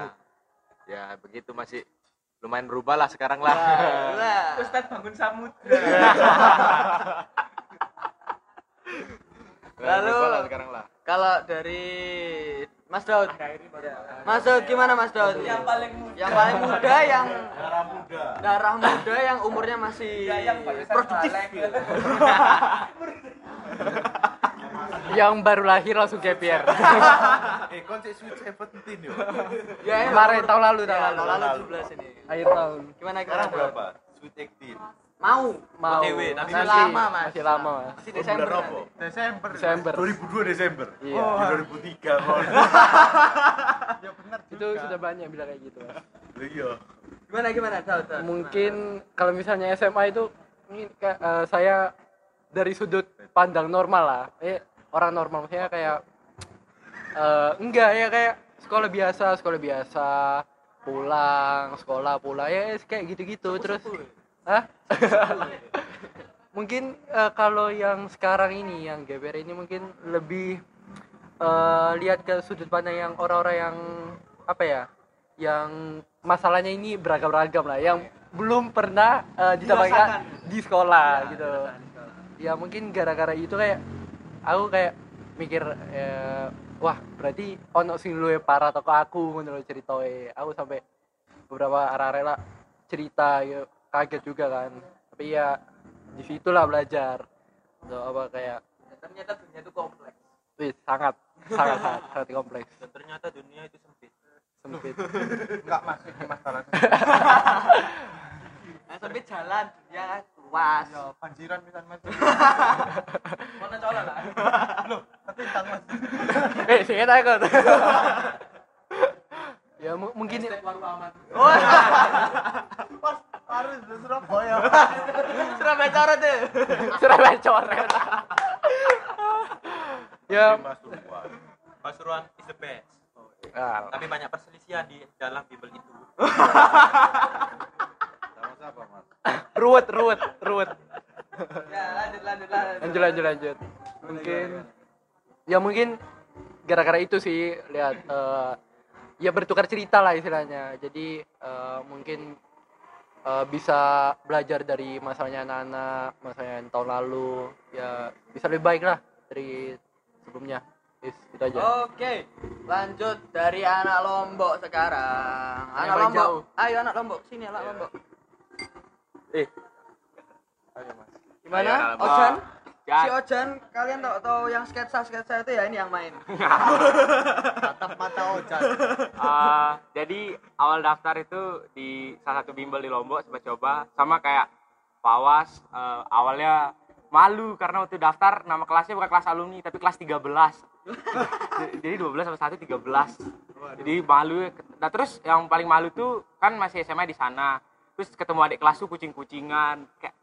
ya begitu masih lumayan berubah lah sekarang lah. Lah. Ustadz bangun samudra Lalu- sekarang lah. kalau dari Mas Daud. Mas Daud gimana Mas Daud? Yang paling muda. Yang paling muda yang darah muda. Darah muda yang umurnya masih Ya, yang produktif. yang baru lahir langsung year eh konsep switch 17 yo? Ya kemarin tahun lalu ya, tahun tahun lalu. lalu 17 ini. Akhir tahun. Gimana Daud? berapa? Sweet 18 mau mau OTW, tapi masih lama mas. Masih lama mas. Masih Oh, Desember bulan apa? Desember. Desember. 2002 Desember. Iya. oh, di 2003 kok ya benar itu sudah banyak bilang kayak gitu mas. Iya. Gimana gimana? Daud, Daud? mungkin kalau misalnya SMA itu ini kayak, eh, saya dari sudut pandang normal lah. Eh orang normal. Maksudnya kayak eh, enggak ya kayak sekolah biasa sekolah biasa pulang sekolah pulang ya kayak gitu-gitu terus Hah? mungkin eh, kalau yang sekarang ini yang GBR ini mungkin lebih eh, lihat ke sudut pandang yang orang-orang yang apa ya yang masalahnya ini beragam-ragam lah yang belum pernah eh, ditambahkan di sekolah gitu. ya mungkin gara-gara itu kayak aku kayak mikir eh, wah berarti ono sing luwe parah toko aku ngono lho ceritoe aku sampai beberapa arah-arah lah cerita gitu kaget juga kan. Tapi ya di situlah belajar. Untuk apa kayak ternyata dunia itu kompleks. Wih, sangat sangat sangat, sangat kompleks. Dan ternyata dunia itu sempit. sempit. Enggak mas ini masalah. Nah, sempit jalan ya kan luas. Ya banjiran misalnya mas. Mana cola lah. Tapi tang mas. Eh sih enak kan? Ya mu- mungkin baru aman harus di Surabaya. Surabaya Coret tuh. Surabaya coret ya. Pasuruan Pasuruan is the best. ah, Tapi banyak perselisihan di dalam Bible itu. sama siapa mas ruwet ruwet ruwet. Ya lanjut lanjut lanjut. Lanjut lanjut lanjut. Mungkin ya mungkin gara-gara itu sih lihat eh, ya bertukar cerita lah istilahnya. Jadi eh, mungkin eh, bisa belajar dari masalahnya anak-anak masalahnya yang tahun lalu ya bisa lebih baik lah dari sebelumnya Is, itu aja Oke, lanjut dari anak Lombok sekarang. Anak Lombok, jauh. ayo anak Lombok, sini anak Lombok. Eh, Gimana? Ayo, anak Lombok. Ojan? si Ojan kalian tahu tahu yang sketsa sketsa itu ya ini yang main. Tatap mata ojan. Eh, jadi awal daftar itu di salah satu bimbel di Lombok coba coba. Sama kayak Pawas eh, awalnya malu karena waktu daftar nama kelasnya bukan kelas alumni tapi kelas 13 jadi 12 sama 1 13 jadi malu. Nah terus yang paling malu tuh kan masih SMA di sana. Terus ketemu adik kelas tuh kucing-kucingan kayak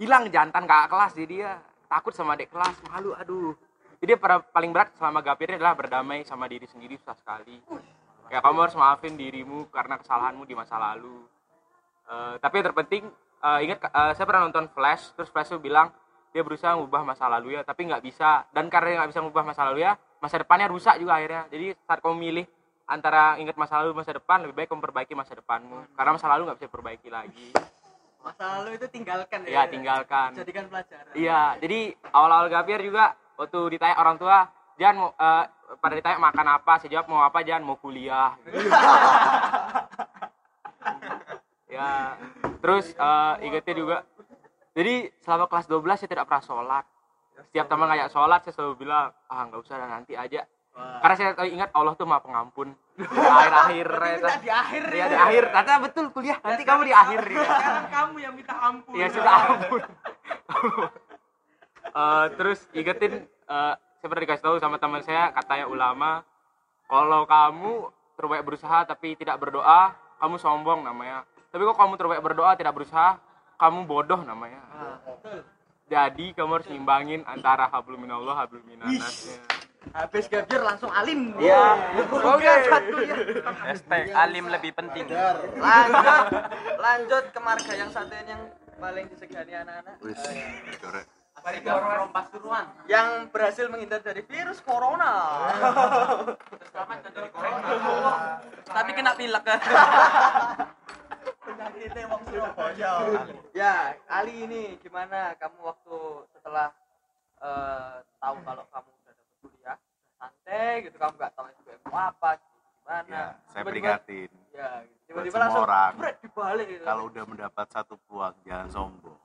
hilang jantan kakak kelas jadi dia takut sama adik kelas malu aduh. Jadi para paling berat selama gapirnya adalah berdamai sama diri sendiri susah sekali. Ya kamu harus maafin dirimu karena kesalahanmu di masa lalu. Eh, tapi yang terpenting eh, ingat eh, saya pernah nonton Flash terus Flash tuh bilang dia berusaha mengubah masa lalu ya tapi nggak bisa. Dan karena dia nggak bisa mengubah masa lalu ya masa depannya rusak juga akhirnya. Jadi saat kamu milih antara ingat masa lalu masa depan lebih baik kamu perbaiki masa depanmu. Karena masa lalu nggak bisa diperbaiki lagi masa lalu itu tinggalkan ya tinggalkan jadikan pelajaran Iya, jadi awal-awal gapir juga waktu ditanya orang tua, jangan mau eh, pada ditanya makan apa, saya jawab mau apa, jangan mau kuliah. ya, terus eh, ingetnya juga, jadi selama kelas 12 saya tidak pernah sholat. Setiap teman ngajak sholat, saya selalu bilang, ah nggak usah nanti aja. Karena saya ingat Allah tuh maha pengampun. Di akhir-akhir, ya, di akhir ya, di akhir. Ternyata betul kuliah, nanti kamu di akhir. Ya. sekarang kamu yang minta ampun Ya sudah ampun. Eh, terus ingetin eh, saya pernah dikasih tahu sama teman saya katanya ulama kalau kamu terbaik berusaha tapi tidak berdoa kamu sombong namanya tapi kok kamu terbaik berdoa tidak berusaha kamu bodoh namanya jadi kamu harus ngimbangin antara hablum minallah hablum minannasnya habis gapir langsung alim Iya. oke satu ya Hashtag alim lebih penting. lanjut lanjut ke marga yang satu ini yang paling disegani anak-anak Wis, corek. Yang Pasuruan yang berhasil menghindar dari virus corona. Tapi kena pilek kan. penyakitnya wong Surabaya ya, Ali ini gimana kamu waktu setelah eh, tahu kalau kamu santai gitu kamu nggak tahu SBM mau apa, gimana? Ya, saya peringatin. Ya, tiba-tiba langsung orang. bret, dibalik gitu. Kalau udah mendapat satu peluang, jangan sombong.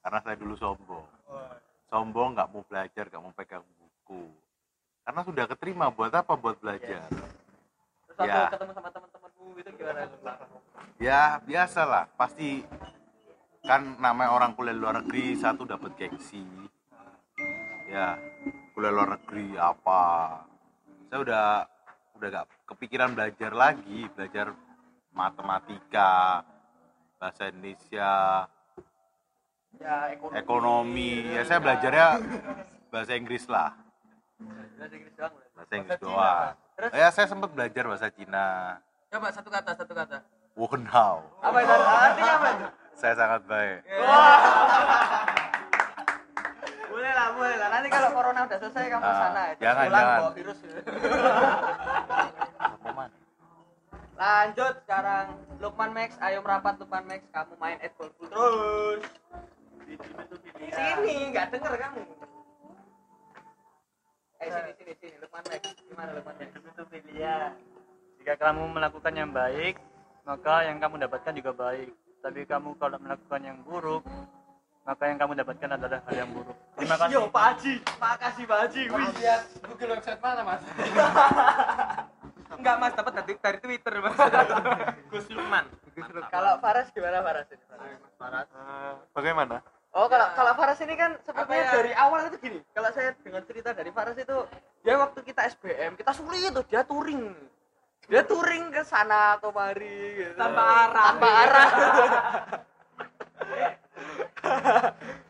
Karena saya dulu sombong. Sombong nggak mau belajar, nggak mau pegang buku. Karena sudah keterima, buat apa? Buat belajar. Terus waktu ya. ketemu sama teman-temanmu gitu gimana? Ya biasalah, pasti kan namanya orang kuliah luar negeri satu dapat gengsi. Ya, kuliah luar negeri apa? Saya udah udah gak kepikiran belajar lagi, belajar matematika, bahasa Indonesia, Ya, ekonomi. ekonomi. Ya saya belajarnya bahasa Inggris lah, Bahasa Inggris doang. bahasa Inggris doang. Ya saya sempat belajar bahasa Cina. Coba satu kata, satu kata. Wow, Apa itu? Artinya apa itu? saya sangat baik. lah nanti kalau corona udah selesai kamu Ah, sana ya jangan, pulang jangan. bawa virus. Lanjut sekarang. Lukman Max ayo merapat Lukman Max. Kamu main at full terus. Di sini nggak denger kamu. Eh sini sini sini. Lukman Max. Gimana Lukman Max? Itu pilihan jika kamu melakukan yang baik maka yang kamu dapatkan juga baik. Tapi kamu kalau melakukan yang buruk maka yang kamu dapatkan adalah hal yang buruk terima kasih yo Pak Haji makasih Pak Haji wih Lihat Google website mana mas? enggak mas dapat dari, dari Twitter mas Gus Lukman. kalau Faras gimana Faras ini Faras? Eh, bagaimana Oh kalau kalau Faras ini kan sepertinya ya? dari awal itu gini. Kalau saya dengar cerita dari Faras itu dia waktu kita SBM kita sulit tuh dia touring. Dia touring ke sana kemari gitu. Tanpa arah. Tanpa arah.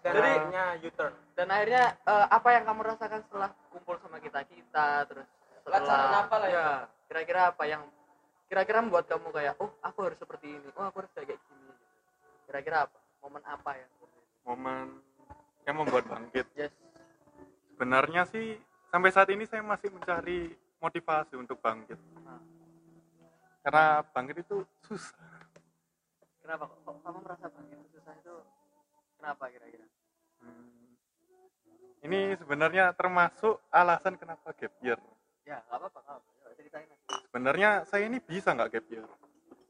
Dan Jadi- akhirnya U-turn. Dan akhirnya eh, apa yang kamu rasakan setelah kumpul sama kita kita terus setelah apa lah ya? Kira-kira apa yang kira-kira membuat kamu kayak oh aku harus seperti ini. Oh aku harus kayak gini. Kira-kira apa? Momen apa ya? momen yang membuat bangkit Yes. sebenarnya sih sampai saat ini saya masih mencari motivasi untuk bangkit karena bangkit itu susah Kenapa kok, kok kamu merasa bangkit susah itu? Kenapa kira-kira? Hmm. ini sebenarnya termasuk alasan kenapa gap year Ya, nggak apa-apa, ceritain aja. sebenarnya saya ini bisa nggak gap year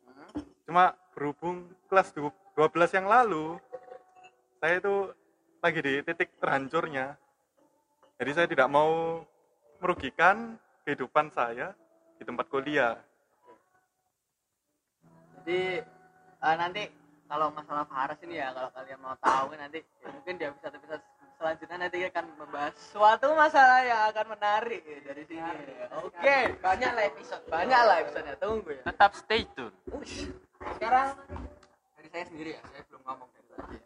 Hmm? cuma berhubung kelas du- 12 yang lalu saya itu lagi di titik terhancurnya jadi saya tidak mau merugikan kehidupan saya di tempat kuliah Jadi eh, nanti kalau masalah Faras ini ya kalau kalian mau tahu nanti ya mungkin di episode episode selanjutnya nanti akan membahas suatu masalah yang akan menarik ya, dari sini. Oke, banyak lah episode, banyak lah episode tunggu ya. Tetap stay tune. Ush. Sekarang dari saya sendiri ya, saya belum ngomong dari tadi.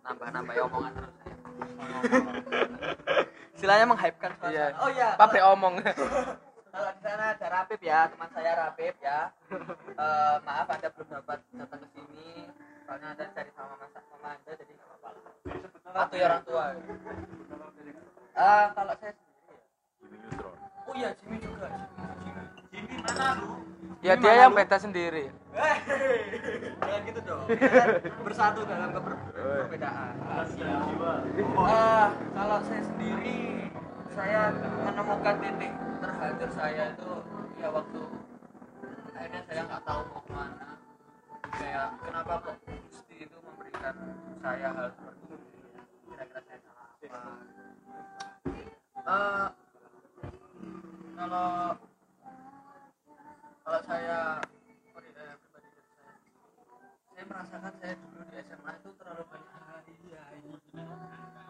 Nambah-nambah omongan terus. Istilahnya menghypekan suasana. Iya. Oh iya. pabrik omong Kalau di sana ada Rapip ya, teman saya Rapip ya. Eh, maaf Anda belum dapat datang ke sini. Soalnya Anda cari sama mama, mama Anda jadi nggak apa-apa. Atau ya orang tua. Eh, kalau saya sendiri ya. Oh iya, Jimmy juga. Jimmy. Jimmy mana lu? ya dia yang beda sendiri Jangan gitu dong. Kan bersatu dalam keper- perbedaan. Eh, kalau saya sendiri, saya menemukan titik terhancur saya itu ya waktu akhirnya saya nggak tahu mau ke mana. Kayak kenapa kok Gusti itu memberikan saya hal seperti ini? Kira-kira saya salah apa? Eh, kalau kalau saya pri- pribadi saya saya merasakan saya dulu di SMA itu terlalu banyak hai-hai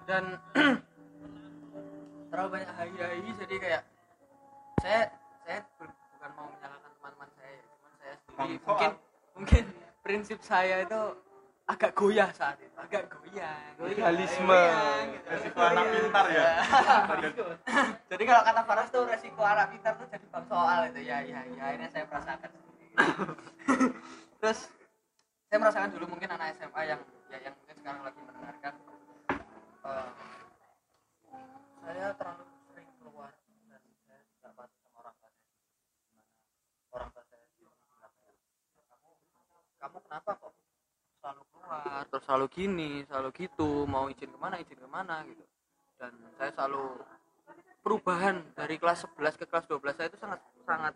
dan terlalu banyak hai-hai jadi kayak saya saya bu- bukan mau menyalahkan teman-teman saya ya, cuman saya sendiri mungkin prinsip saya itu agak goyah saat itu agak goyah Legalisme. Goyang, gitu. Resiko anak pintar ya? jadi kalau kata Faras tuh resiko anak pintar tuh jadi bang soal itu ya ya ya ini saya merasakan sendiri. terus saya merasakan dulu mungkin anak SMA yang ya yang mungkin sekarang lagi mendengarkan eh, saya terlalu sering keluar dan saya tidak patuh sama orang tua saya Gimana orang tua saya bilang kayak, kamu kamu kenapa kok selalu keluar terus selalu gini selalu gitu mau izin ke mana izin ke mana gitu. Dan saya selalu perubahan dari kelas 11 ke kelas 12 saya itu sangat sangat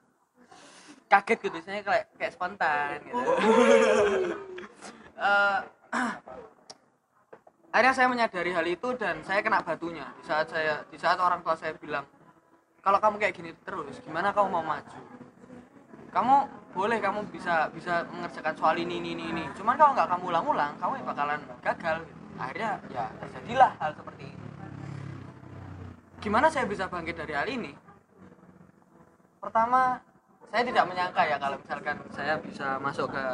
kaget gitu saya kayak kayak spontan gitu. Eh, akhirnya saya menyadari hal itu dan saya kena batunya. Di saat saya di saat orang tua saya bilang kalau kamu kayak gini terus gimana kamu mau maju kamu boleh kamu bisa bisa mengerjakan soal ini ini ini, ini. cuman kalau nggak kamu ulang-ulang kamu ya bakalan gagal gitu. akhirnya ya terjadilah hal seperti ini gimana saya bisa bangkit dari hal ini pertama saya tidak menyangka ya kalau misalkan saya bisa masuk ke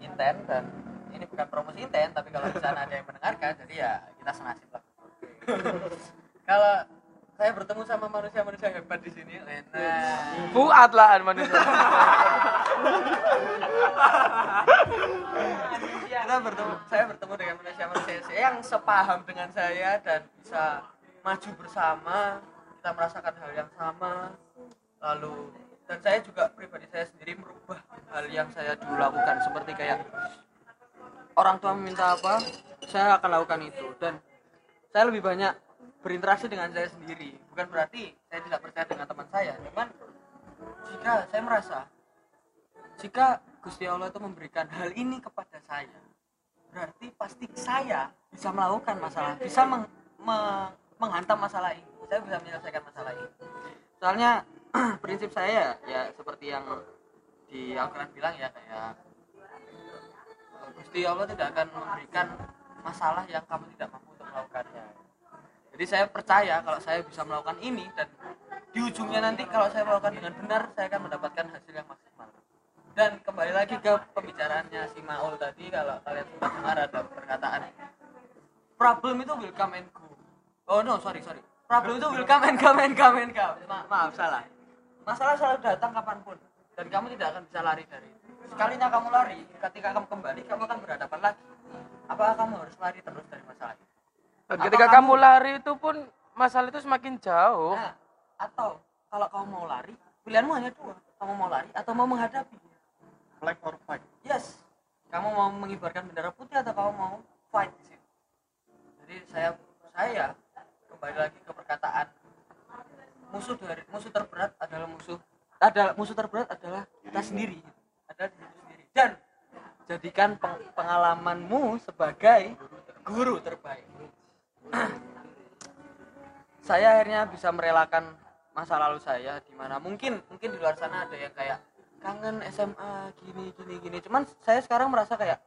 Inten dan ini bukan promosi Inten tapi kalau di sana ada yang mendengarkan jadi ya kita senasib lah kalau saya bertemu sama manusia-manusia hebat di sini nah Fuad lah manusia. Kita bertemu saya bertemu dengan manusia-manusia yang sepaham dengan saya dan bisa maju bersama. Kita merasakan hal yang sama. Lalu dan saya juga pribadi saya sendiri merubah hal yang saya dulu lakukan. Seperti kayak orang tua meminta apa saya akan lakukan itu. Dan saya lebih banyak berinteraksi dengan saya sendiri. Bukan berarti saya tidak percaya dengan teman saya cuman jika saya merasa jika Gusti Allah itu memberikan hal ini kepada saya berarti pasti saya bisa melakukan masalah bisa meng- me- menghantam masalah ini. Saya bisa menyelesaikan masalah ini. Soalnya prinsip saya ya seperti yang di Al-Quran bilang ya kayak Gusti Allah tidak akan memberikan masalah yang kamu tidak mampu untuk melakukannya jadi saya percaya kalau saya bisa melakukan ini dan di ujungnya nanti kalau saya melakukan dengan benar saya akan mendapatkan hasil yang maksimal. Dan kembali lagi ke pembicaraannya si Maul tadi kalau kalian sempat dengar ada perkataan problem itu will come and go. Oh no sorry sorry. Problem itu will come and come and come and come Ma- maaf salah. Masalah selalu datang kapan pun dan kamu tidak akan bisa lari dari itu. Sekalinya kamu lari ketika kamu kembali kamu akan berhadapan lagi. Apakah kamu harus lari terus dari masalah itu Dan Apa ketika kamu- kamu lari itu pun masalah itu semakin jauh Nah, atau kalau kamu mau lari, pilihanmu hanya dua. Kamu mau lari atau mau menghadapi. flag or fight Yes. Kamu mau mengibarkan bendera putih atau kamu mau fight di situ. Jadi saya saya kembali lagi ke perkataan musuh dari musuh terberat adalah musuh adalah musuh terberat adalah kita sendiri. Adalah diri sendiri. Dan jadikan peng- pengalamanmu sebagai guru terbaik. Saya akhirnya bisa merelakan masa lalu saya di mana mungkin mungkin di luar sana ada yang kayak kangen SMA gini gini gini. Cuman saya sekarang merasa kayak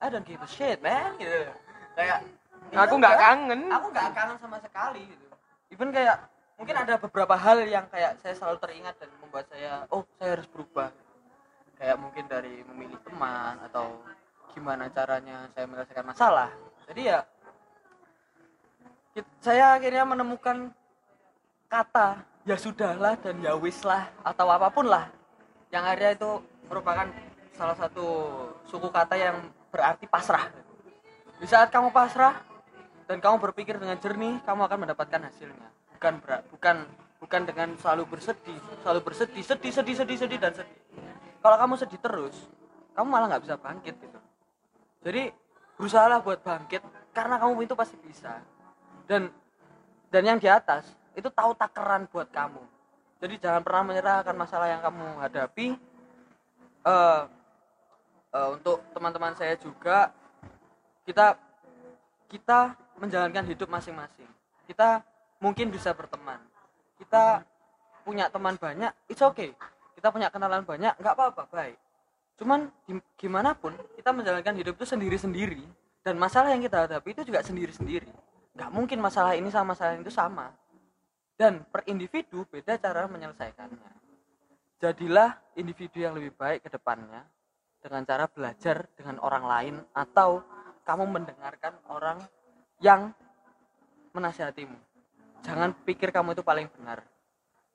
I don't give a shit man gitu. Kayak ya Aku nggak udah, kangen. aku nggak kangen sama sekali gitu. Even kayak mungkin ada beberapa hal yang kayak saya selalu teringat dan membuat saya oh saya harus berubah. Kayak mungkin dari memilih teman atau gimana caranya saya menyelesaikan masalah. Jadi ya saya akhirnya menemukan kata ya sudahlah dan ya wis lah atau apa pun lah. Yang akhirnya itu merupakan salah satu suku kata yang berarti pasrah. Di saat kamu pasrah dan kamu berpikir dengan jernih kamu akan mendapatkan hasilnya. Bukan berat bukan bukan dengan selalu bersedih selalu bersedih sedih sedih sedih sedih dan sedih. Kalau kamu sedih terus kamu malah nggak bisa bangkit gitu. Jadi berusahalah buat bangkit karena kamu itu pasti bisa dan dan yang di atas itu tahu takaran buat kamu. Jadi jangan pernah menyerah akan masalah yang kamu hadapi. Eh, eh, untuk teman-teman saya juga kita kita menjalankan hidup masing-masing. Kita mungkin bisa berteman. Kita punya teman banyak it's okay. Kita punya kenalan banyak nggak apa-apa baik. Cuman gim- gimana pun kita menjalankan hidup itu sendiri-sendiri. Dan masalah yang kita hadapi itu juga sendiri-sendiri nggak mungkin masalah ini sama masalah itu sama. Dan per individu beda cara menyelesaikannya. Jadilah individu yang lebih baik ke depannya dengan cara belajar dengan orang lain atau kamu mendengarkan orang yang menasihatimu. Jangan pikir kamu itu paling benar.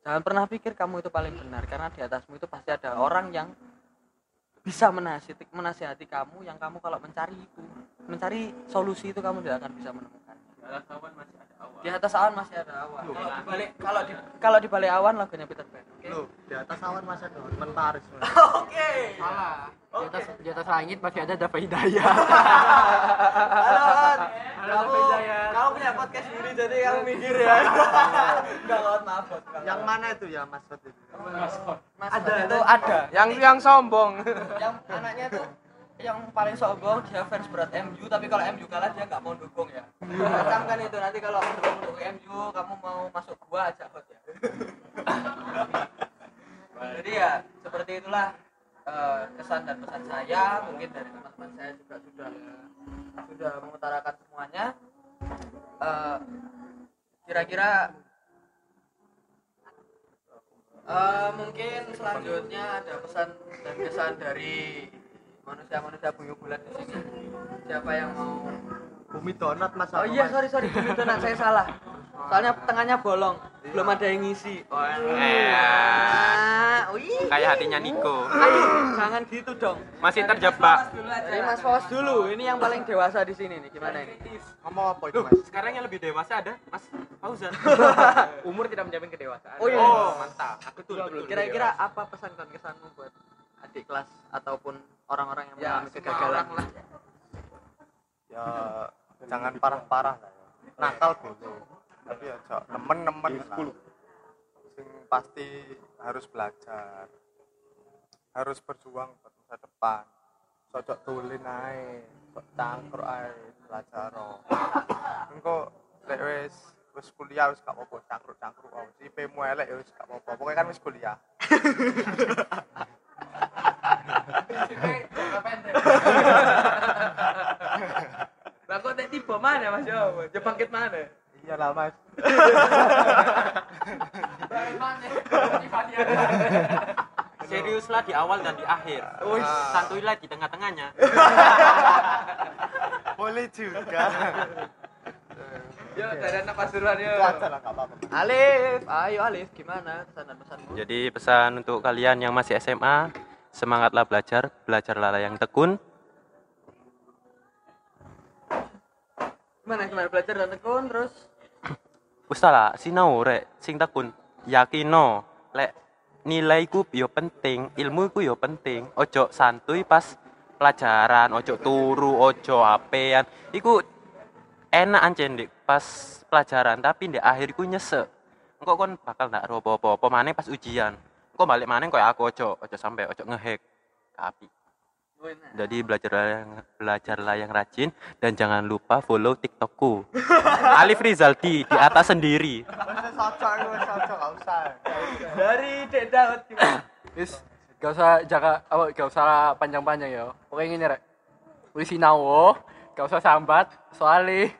Jangan pernah pikir kamu itu paling benar karena di atasmu itu pasti ada orang yang bisa menasihati, menasihati kamu yang kamu kalau mencari itu mencari solusi itu kamu tidak akan bisa menemukan di atas awan masih ada awan. Kalau di balik kalau di kalau di balik awan lagunya Peter Pan. Oke. Loh, di atas awan masih ada mentaris. oke. Salah. Di atas di atas langit masih ada Dava Hidayah. halo Wan. kamu kamu punya podcast sendiri jadi kamu mikir ya. Enggak Wan, maaf. Enggak, Yang mana itu ya Mas Fat itu? Mas ada itu ada. Yang yang sombong. yang anaknya tuh yang paling sombong dia fans berat MU tapi kalau MU kalah dia nggak mau dukung ya. Camkan itu nanti kalau mendukung untuk MU kamu mau masuk gua aja hot ya. Jadi ya seperti itulah eh, kesan dan pesan saya mungkin dari teman-teman saya juga sudah sudah mengutarakan semuanya. Eh, kira-kira eh, mungkin selanjutnya ada pesan dan kesan dari manusia-manusia bumi bulat di sini siapa yang mau Bumi donat Mas. oh iya sorry sorry bumi donat saya salah soalnya tengahnya bolong belum ada yang ngisi oh, Eh, wih. kayak hatinya Niko. Aduh, jangan gitu dong Masih terjebak. dari Mas Fawas dulu ini yang paling dewasa di sini nih gimana ini Ngomong apa itu Mas? Sekarang yang lebih dewasa ada Mas Fauzan. Umur tidak menjamin kedewasaan. Oh, iya. Oh, mantap. Betul, betul. kira-kira apa pesan dan kesanmu buat adik kelas ataupun orang-orang yang mengalami kegagalan Ya jangan parah-parah lah ya. Nakal boleh. Tapi ya nemen-nemen lah. Sing pasti harus belajar. Harus berjuang buat masa depan. Cocok tulin ae, kok cangkruk ae belajar. Engko lek wis wis kuliah wis gak apa-apa cangkruk-cangkruk wae. IP-mu elek ya wis gak apa-apa. Pokoknya kan wis kuliah. Lah kok tek tiba mana Mas Yo? Ya bangkit mana? Iya lah Mas. Seriuslah di awal dan di akhir. Santuilah di tengah-tengahnya. Boleh juga. Yo, dari napas duluan yo. Alif ayo Alif gimana kesan dan pesanmu Jadi pesan untuk kalian yang masih SMA, semangatlah belajar, belajarlah yang tekun. gimana gimana belajar dan tekun terus Wis ta lah, sinau rek sing tekun. Yakino, lek nilaiku yo penting, ilmu ku yo penting. Ojo santuy pas pelajaran, ojo turu, ojo apean. Iku enak ancen dik pas pelajaran, tapi di akhir ku nyesek. Engko kon bakal ndak ro apa-apa, maneh pas ujian. Engko balik maneh koyo aku ojo, ojo sampai ojo ngehack. Api. Jadi belajarlah yang, belajarlah yang rajin dan jangan lupa follow TikTokku. Alif Rizaldi di atas sendiri. Dari Dek Daud? Wis gak usah jaga apa gak usah panjang-panjang ya. Pokoknya ngene rek. Wis sinau, gak usah sambat soalnya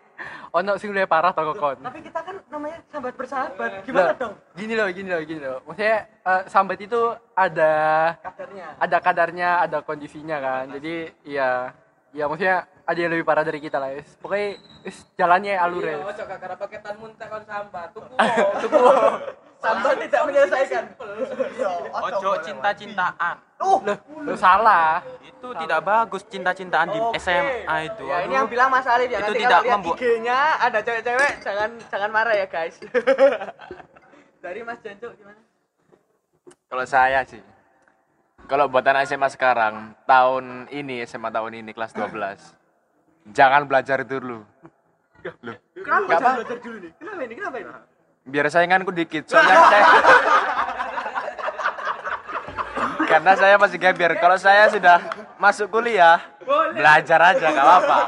ono sing luwih parah toko kon. Tapi kita kan namanya sahabat bersahabat. Gimana Lah, dong Gini loh, gini loh, gini loh. Maksudnya eh, sambat itu ada kadarnya? ada kadarnya, ada kondisinya kan. Jadi iya, ya maksudnya ada yang lebih parah dari kita lah, wis. Pokoknya wis jalannya alur ya. ojo kakara paketan muntah kon sambat tuku Sahabat tidak menyelesaikan. Ojo cinta-cintaan. Loh, loh, salah. Itu tidak bagus cinta-cintaan di. SMA itu. Ya ini yang bilang Mas Alif ya. Itu Nanti tidak kalau lihat membuat- IG-nya ada cewek-cewek jangan jangan marah ya guys. Dari Mas Janco gimana? Kalau saya sih, kalau buat anak SMA sekarang, tahun ini, SMA tahun ini, kelas 12, jangan belajar itu dulu. Loh, Kenapa jangan belajar dulu nih? Kenapa ini? Kenapa ini? Biar sainganku dikit, soalnya saya... Karena saya masih geber, kalau saya sudah masuk kuliah, belajar aja, gak apa-apa.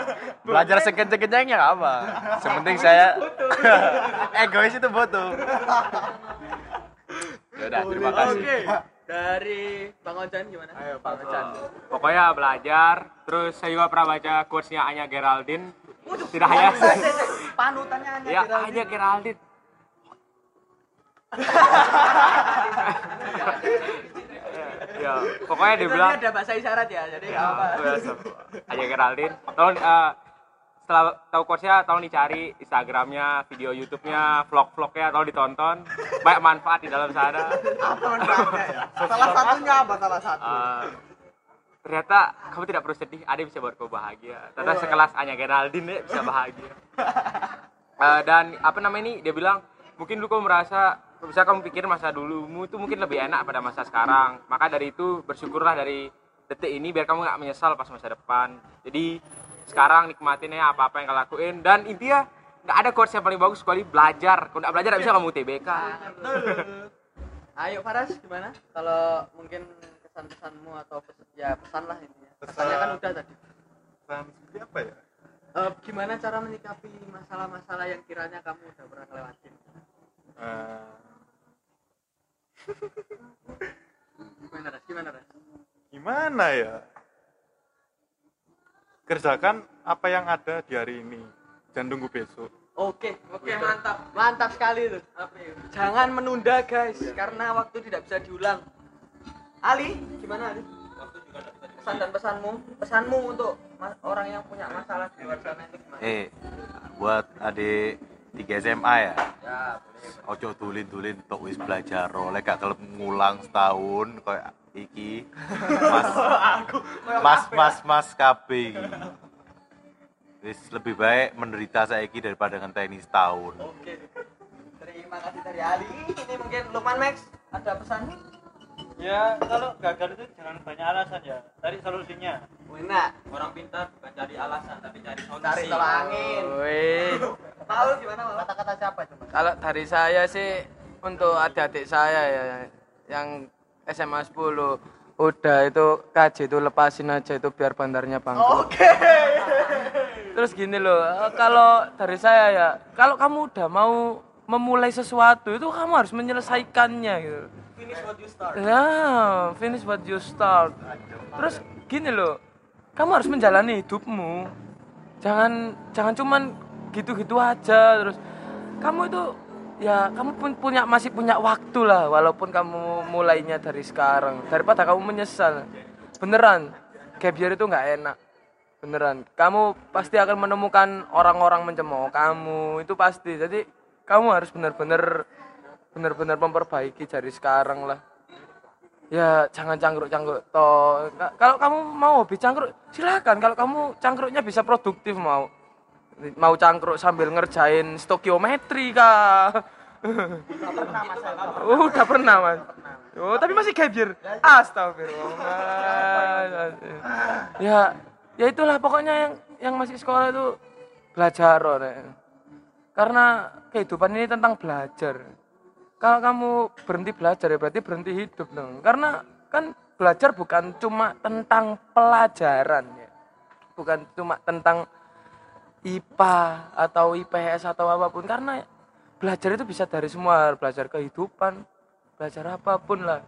Belajar sekecil-kecilnya gak apa. Sepenting saya... Egois itu butuh. Yaudah, terima kasih. Oke. Dari Bang Ojan gimana? Ayo Bang Ojan. pokoknya belajar terus saya juga pernah baca quotes-nya Anya Geraldine tidak hanya Panutannya hanya ya Geraldine. Anya Geraldine ya pokoknya dia bilang ada bahasa isyarat ya, jadi nggak apa. Anya Geraldine. Tolong eh, setelah tahu quotesnya tolong dicari Instagramnya video YouTube-nya vlog-vlognya tolong ditonton. Banyak manfaat di dalam sana. Apa manfaatnya ya? Salah satunya apa salah satu? Eh, ternyata kamu tidak perlu sedih ada yang bisa buat kamu bahagia. Ternyata sekelas Anya Geraldine ya, bisa bahagia. Eh, dan apa namanya ini dia bilang mungkin dulu kamu merasa bisa kamu pikir masa dulumu itu mungkin lebih enak pada masa sekarang maka dari itu bersyukurlah dari detik ini biar kamu nggak menyesal pas masa depan jadi sekarang nikmatin ya apa apa yang kau lakuin dan intinya nggak ada course yang paling bagus kecuali belajar kalau nggak belajar nggak bisa kamu TBK Ayo Faras gimana? Kalau mungkin kesan-kesanmu atau pes- ya pesan lah intinya. Pesannya kan udah tadi. Pesan seperti apa ya? Eh, gimana cara menyikapi masalah-masalah yang kiranya kamu udah pernah lewatin? Eh, Gimana Ras? Gimana Ras? gimana ya? Kerjakan apa yang ada di hari ini. Jangan tunggu besok. Oke, oke mantap, mantap sekali tuh. Jangan menunda guys, karena waktu tidak bisa diulang. Ali, gimana Ali? Pesan dan pesanmu, pesanmu untuk orang yang punya masalah di luar sana itu gimana? Eh, buat adik 3 SMA ya. Ya, Ojo tulin-tulin tok wis belajar oleh gak kelep ngulang setahun kayak iki. Mas Mas Mas Mas KB iki. Wis lebih baik menderita saiki daripada ngenteni setahun. Oke. Terima kasih dari Ali. Ini mungkin Lukman Max ada pesan? Ya kalau gagal itu jangan banyak alasan ya cari solusinya Enak. Orang pintar bukan cari alasan tapi cari solusi. Cari tolak angin. Wih, Paul gimana? Kata-kata siapa coba? kalau dari saya sih untuk adik-adik saya ya yang SMA 10 udah itu KJ itu lepasin aja itu biar bandarnya bangkrut. Oke. Terus gini loh, kalau dari saya ya, kalau kamu udah mau memulai sesuatu itu kamu harus menyelesaikannya gitu. Finish what you start. Ya, finish what you start. Terus gini loh, kamu harus menjalani hidupmu. Jangan jangan cuman gitu-gitu aja terus. Kamu itu ya kamu pun punya masih punya waktu lah walaupun kamu mulainya dari sekarang daripada kamu menyesal. Beneran, gap year itu nggak enak. Beneran, kamu pasti akan menemukan orang-orang mencemooh kamu itu pasti. Jadi kamu harus benar-benar benar-benar memperbaiki dari sekarang lah. Ya jangan cangkruk-cangkruk toh. Ka- kalau kamu mau hobi cangkruk silakan. Kalau kamu cangkruknya bisa produktif mau mau cangkruk sambil ngerjain stokiometri kah Oh, udah pernah mas? Oh tapi masih gabir astagfirullah ya ya itulah pokoknya yang yang masih sekolah itu belajar karena kehidupan ini tentang belajar kalau kamu berhenti belajar ya berarti berhenti hidup dong. Karena kan belajar bukan cuma tentang pelajaran ya. Bukan cuma tentang IPA atau IPS atau apa pun. Karena belajar itu bisa dari semua belajar kehidupan belajar apa pun lah.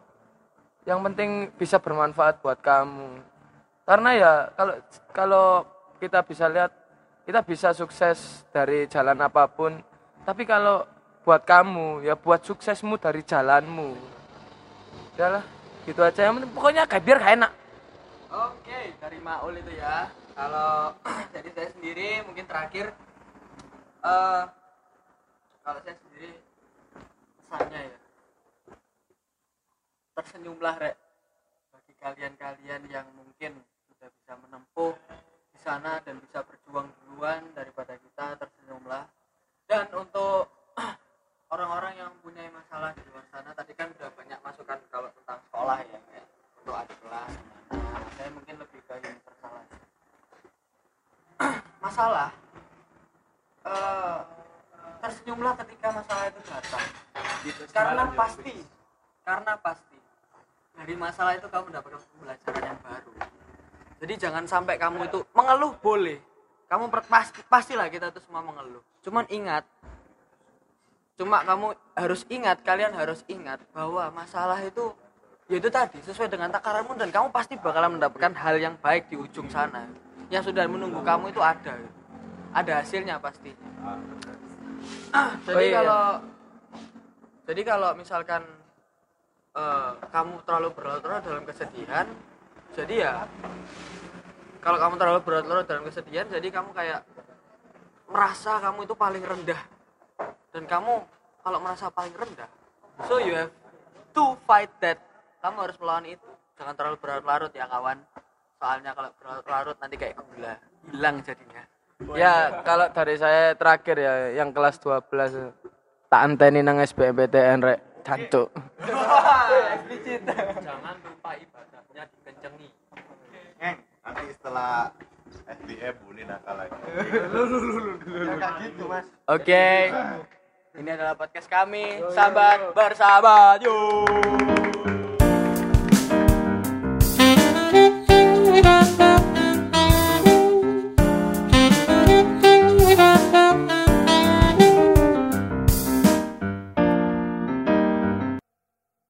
Yang penting bisa bermanfaat buat kamu. Karena ya kalau kalau kita bisa lihat kita bisa sukses dari jalan apa pun. Tapi kalau buat kamu ya buat suksesmu dari jalanmu. Udahlah gitu aja. Yang penting pokoknya kayak biar kayak enak. Oke, dari Maul itu ya. Kalau dari saya sendiri mungkin terakhir eh kalau saya sendiri pesannya ya. Tersenyumlah rek. Bagi kalian-kalian yang mungkin sudah bisa menempuh di sana dan bisa berjuang duluan daripada kita tersenyumlah. Dan untuk orang-orang yang punya masalah di luar sana tadi kan udah banyak masukan kalau tentang sekolah ya kayak untuk adik kelas. Gimana. saya mungkin lebih ke yang bersalah masalah eh, tersenyumlah ketika masalah itu datang. Karena pasti karena pasti dari masalah itu kamu mendapatkan pembelajaran yang baru. Jadi jangan sampai kamu itu mengeluh boleh. Kamu pasti pastilah kita itu semua mengeluh. Cuman ingat cuma kamu harus ingat kalian harus ingat bahwa masalah itu ya itu tadi sesuai dengan takaranmu dan kamu pasti bakalan mendapatkan hal yang baik di ujung sana. Yang sudah menunggu kamu itu ada. Ada hasilnya pasti. Jadi Oh, iya. kalau jadi kalau misalkan eh, kamu terlalu berlarut-larut dalam kesedihan jadi ya kalau kamu terlalu berlarut-larut dalam kesedihan jadi kamu kayak merasa kamu itu paling rendah dan kamu kalau merasa paling rendah so you have to fight that. Kamu harus melawan itu. Jangan terlalu berlarut-larut ya kawan. Soalnya kalau berlarut-larut nanti kayak gula hilang jadinya. Ya kalau dari saya terakhir ya yang kelas 12 tak anteni nang SBMPTN rek. Cancuk Jangan lupa ibadahnya dikencengi. Nanti setelah SBM boleh nakal lagi. gitu mas. Oke ini adalah podcast kami. Sahabat bersahabat. Yuk